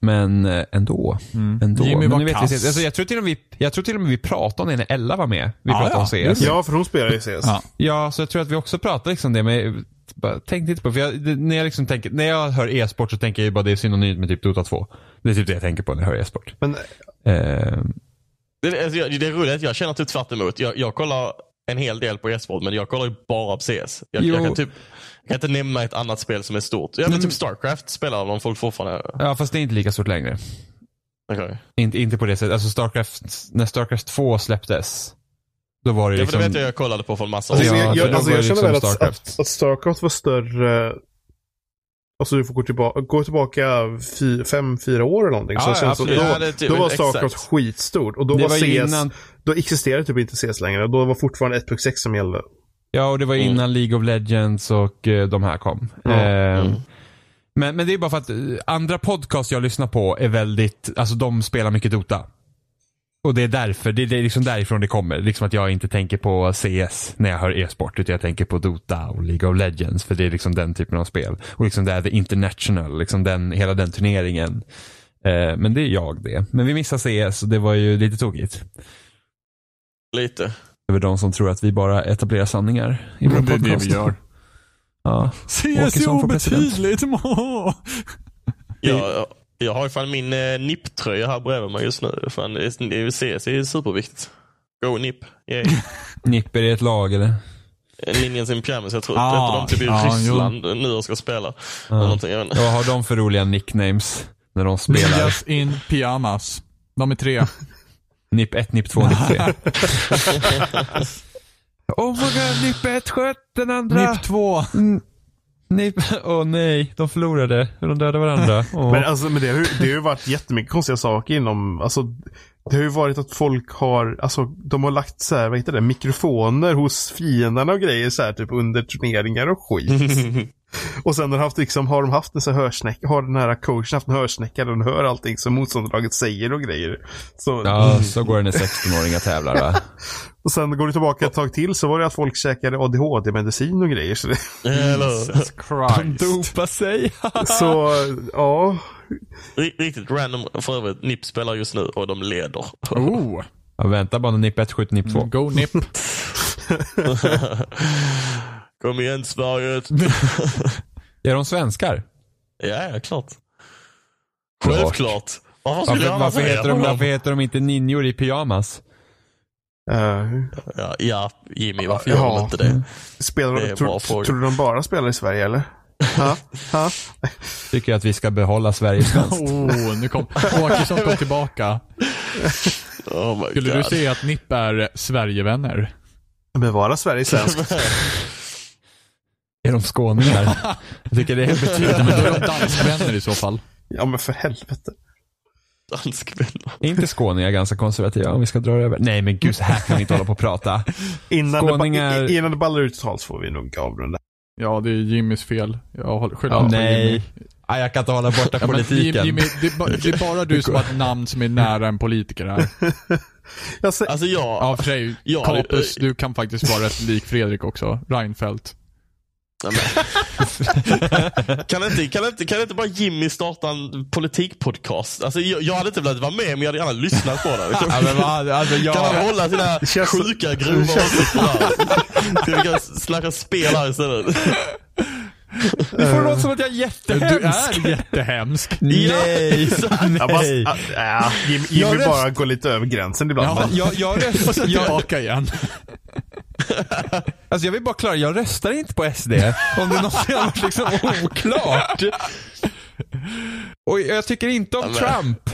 men eh, ändå. Mm. ändå. Jimmy var vet vi, kass. alltså, jag, tror till och med vi, jag tror till och med vi pratade om det när Ella var med. Vi Ja, pratade ja, om CS. Ja, för hon spelar ju CS. Ja. Ja, så jag tror att vi också pratade liksom det, men bara, tänk lite på, för jag, när jag liksom tänker, när jag hör e-sport så tänker jag ju bara det är synonymt med typ Dota 2. Det är typ det jag tänker på när jag hör e-sport. Men Eh, Det, alltså, jag- det är roligt att jag känner typ tvärt emot. Jag, jag kollar en hel del på e-sport men jag kollar ju bara på CS. Jag, Jo. jag kan typ jag kan inte nämna ett annat spel som är stort. Jag vet Mm. typ Starcraft spelar de folk fortfarande. ja, fast det är inte lika stort längre. Okay. Inte, inte på det sättet. Alltså Starcraft, när Starcraft 2 släpptes, då var det Ja, liksom... det vet jag jag kollade på för en massa år Alltså, Ja, jag, jag, alltså, jag det känner liksom väl att, Starcraft. att, att Starcraft var större Alltså du får gå tillbaka, gå tillbaka fy, fem, fyra år eller någonting. Ja, så ja, absolut. då, Ja, det typ- då var exakt. Starcraft skitstor. Och då Det var, var CS, innan- då existerade typ inte CS längre. Då var fortfarande 1.6 som gällde. Ja, och det var Mm. innan League of Legends och eh, de här kom. Ja. Eh, Mm. men, men det är bara för att eh, andra podcast jag lyssnar på är väldigt, alltså de spelar mycket Dota. Och det är därför, det är det är liksom därifrån det kommer. Liksom att jag inte tänker på CS när jag hör e-sport, utan jag tänker på Dota och League of Legends, för det är liksom den typen av spel. Och liksom det är the international, liksom den, hela den turneringen. Eh, men det är jag det. Men vi missar CS och det var ju lite tokigt. Lite. Över de som tror att vi bara etablerar sanningar i vår Det är det vi gör. Ja. CS är obetydligt. må. Jag, har ju fan min eh, NIP-tröja här bredvid mig just nu. Fan, det är- CS är superviktigt. Go NIP. Yay. Nipper i ett lag eller? Linjen in pyjamas, jag tror Ah, ah, de typ i ja, Ryssland nu och ska spela. Eller någonting, jag vet inte. Vad har de för roliga nicknames när de spelar? Ninjas in pyjamas. De är tre. Nipp 1, Nipp 2, Nipp 3. oh my god, Nipp 1 sköt den andra. Nipp två. Nipp, åh nej, de förlorade. De dödade varandra. Åh. Men, alltså, men det, har, ju- det har ju varit jättemycket konstiga saker inom, alltså det har ju varit att folk har, alltså de har lagt så här, vad heter det, mikrofoner hos fienderna och grejer så här typ under turneringar och skit. och sen har, de haft, liksom, har de haft en sån här hörsnäcka, har den här coachen haft en hörsnäcka där de hör allting som motståndarlaget säger och grejer. Så, Ja, så går det när 16-åringar tävlar va? Och sen går det tillbaka ett tag till så var det att folk käkade ADHD-medicin och grejer. Så, det, Jesus Christ. Dopa sig. så ja, ri- riktigt random. För övrigt, NIP spelar just nu och de leder. Oh. Ja, vänta bara när Nipp 1 skjuter Nipp 2. Go Nip. Kom igen Sverige. Är de svenskar? ja, ja, klart. Klart. Självklart. Varför skulle jag Varför, varför, heter de, det? varför heter de inte ninjor i pyjamas? eh, Ja, ja, Jimmy, varför gör de inte det? spelar Det är de, en tror, tror du de bara spelar i Sverige eller? Ha? Ha? Tycker att vi ska behålla Sverige svenskt. Oh, nu kom Åkesson kom tillbaka. Oh my Skulle God. du säga att Nipp är Sverigevänner? Bevara Sverige svenskt. Är de skåningar? Jag tycker det är helt Ja, men betydligt. då är de danskvänner i så fall. Ja men för helvete. Dansk vänner. Är inte skåningar ganska konservativa om vi ska dra över? Nej men gud, så här kan vi inte hålla på och prata. Innan, Skåningar- det, innan det ballar ut totalt får vi nog avrunda. Ja, det är Jimmys fel. Jag skyller Ja, på nej. Jimmy. Nej, jag kan inte hålla borta Ja, politiken. Jimmy, det, är det är bara du som har ett namn som är nära en politiker här. Alltså jag, Ja, för sig. Ja, Capus, det- du kan faktiskt vara rätt lik Fredrik också. Reinfeldt. Kan, inte, kan, inte, kan inte bara Jimmy starta en politikpodcast? Alltså, jag, jag hade inte velat vara med, men jag hade gärna lyssnat på det. Liksom. Ja, alltså, jag, Kan han hålla sina känns- sjuka, grova åsikter där? Vi kan snacka spel här istället? det får låta som att jag är Du jättehemsk. är jättehemsk. Nej, nej. ja, Jim, Jimmy Jag röst- bara går lite över gränsen ibland. Ja. Jag, jag, sen jag, tillbaka igen. Alltså jag vill bara klara, jag röstar inte på SD. Om det någonsin har varit liksom oklart. Och jag tycker inte om men- Trump.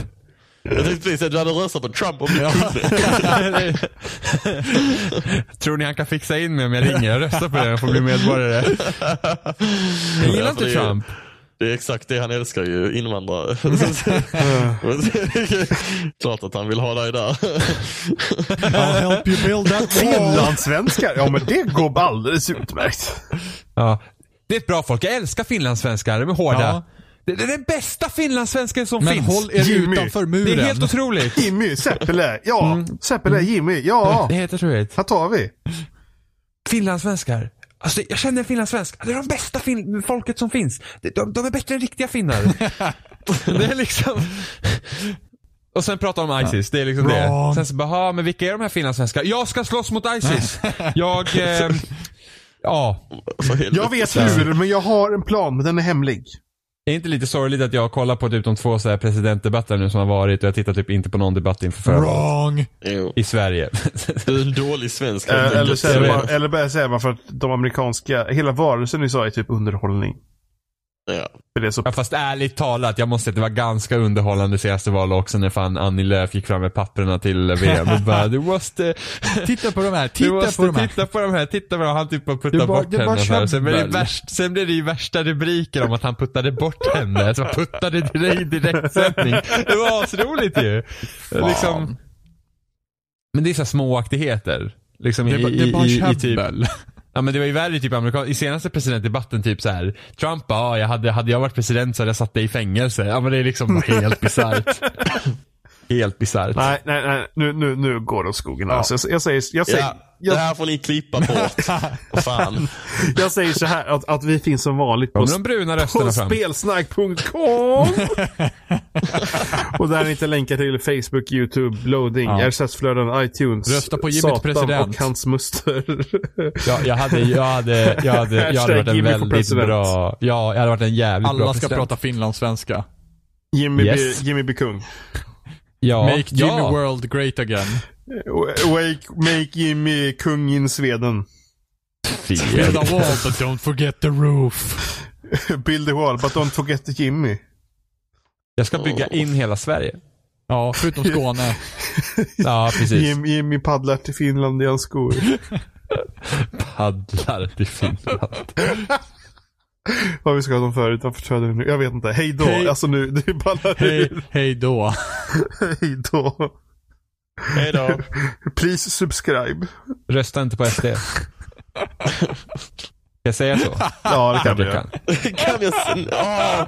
Jag tänkte precis att du hade röstat på Trump om du kunde. Tror ni han kan fixa in mig om jag ringer? Jag röstar på det, jag får bli medborgare. Jag gillar inte Trump. Det är exakt det han älskar ju, invandrare. Klart att han vill ha dig där. I'll help you build that Finlandssvenskar, ja men det går alldeles utmärkt. Ja. Det är ett bra folk. Jag älskar finlandssvenskar. De är hårda. Ja. Det, det är den bästa finlandssvensken som Men finns. håll er Jimmy. utanför muren. Det är helt otroligt. Jimmy, Seppele, ja. Seppele, Jimmy, ja. Det är helt otroligt. Här tar vi. Finlandssvenskar. Alltså, jag känner en finlandssvensk. Det är de bästa fin- folket som finns. De, de, de är bättre än riktiga finnar. det är liksom... Och sen prata om Isis, det är liksom Wrong. det. Sen så bara, "Ha, men vilka är de här finlandssvenskar? Jag ska slåss mot Isis. jag, eh, ja. Jag vet hur, men jag har en plan, men den är hemlig. Det är inte lite sorgligt att jag kollar på typ de två så här presidentdebatter nu som har varit och jag tittar typ inte på någon debatt inför förra. Wrong. I Sverige. Du är en dålig svensk. Eh, eller, så bara, eller bara säger man för att de amerikanska, hela varelsen ni sa är typ underhållning. Ja. För det är så, Ja, fast ärligt talat, jag måste säga att det var ganska underhållande senaste valet också när fan Annie Lööf gick fram med papperna till VM och bara du måste, Titta på de här, titta måste på de här. titta på de här, titta på dem. Han typ bara Det puttade bort henne. så här. Sen blev, det värst, sen blev det ju värsta rubriker om att han puttade bort henne. Så han puttade direkt i direktsändning. Det var asroligt ju. Liksom, men det är så här småaktigheter. Liksom Det är, i, bara- det är bara i, i, i typ. Ja men det var ju värre i typ amerikan- i senaste presidentdebatten typ så här. Trump ja, jag hade, hade jag varit president så hade jag satt dig i fängelse. Ja men det är liksom helt bisarrt. helt bisarrt. nej, nej, nej, nu, nu, nu går det åt skogen. Alltså, jag, jag, säger, jag, säger, Ja, det jag, här får ni klippa bort. Fan. jag säger så här att, att vi finns som vanligt på, Kommer de bruna på spelsnack.com. och där är inte länkar till Facebook, YouTube, loading, Ja. RSS-flöden, iTunes, Rösta på Jimmy Satan till president. och hans muster. Ja, jag hade, jag hade, jag hade, jag hade varit en väldigt president. bra, ja, jag hade varit en jävligt bra Alla ska president. prata finlandssvenska. Jimmy, Yes. blir, Jimmy blir kung. Ja. Make Jimmy ja. World great again. Wake, make Jimmy kung in Sweden. Build a wall but don't forget the roof. Build a wall, but don't forget Jimmy. Jag ska bygga in hela Sverige. Ja, förutom Skåne. Ja, precis. Jim, Jimmy paddlar till Finland i hans skor. Paddlar till Finland. Vad vi ska ha dem förut, varför tror jag det nu? Jag vet inte. Hej då. Hej. Alltså nu, det ballar Hej, ur. hej då. Hej då. Hej då. Please subscribe. Rösta inte på SD. Jag säga så? Ja, det kan vi Jag göra. kan. kan jag... Åh!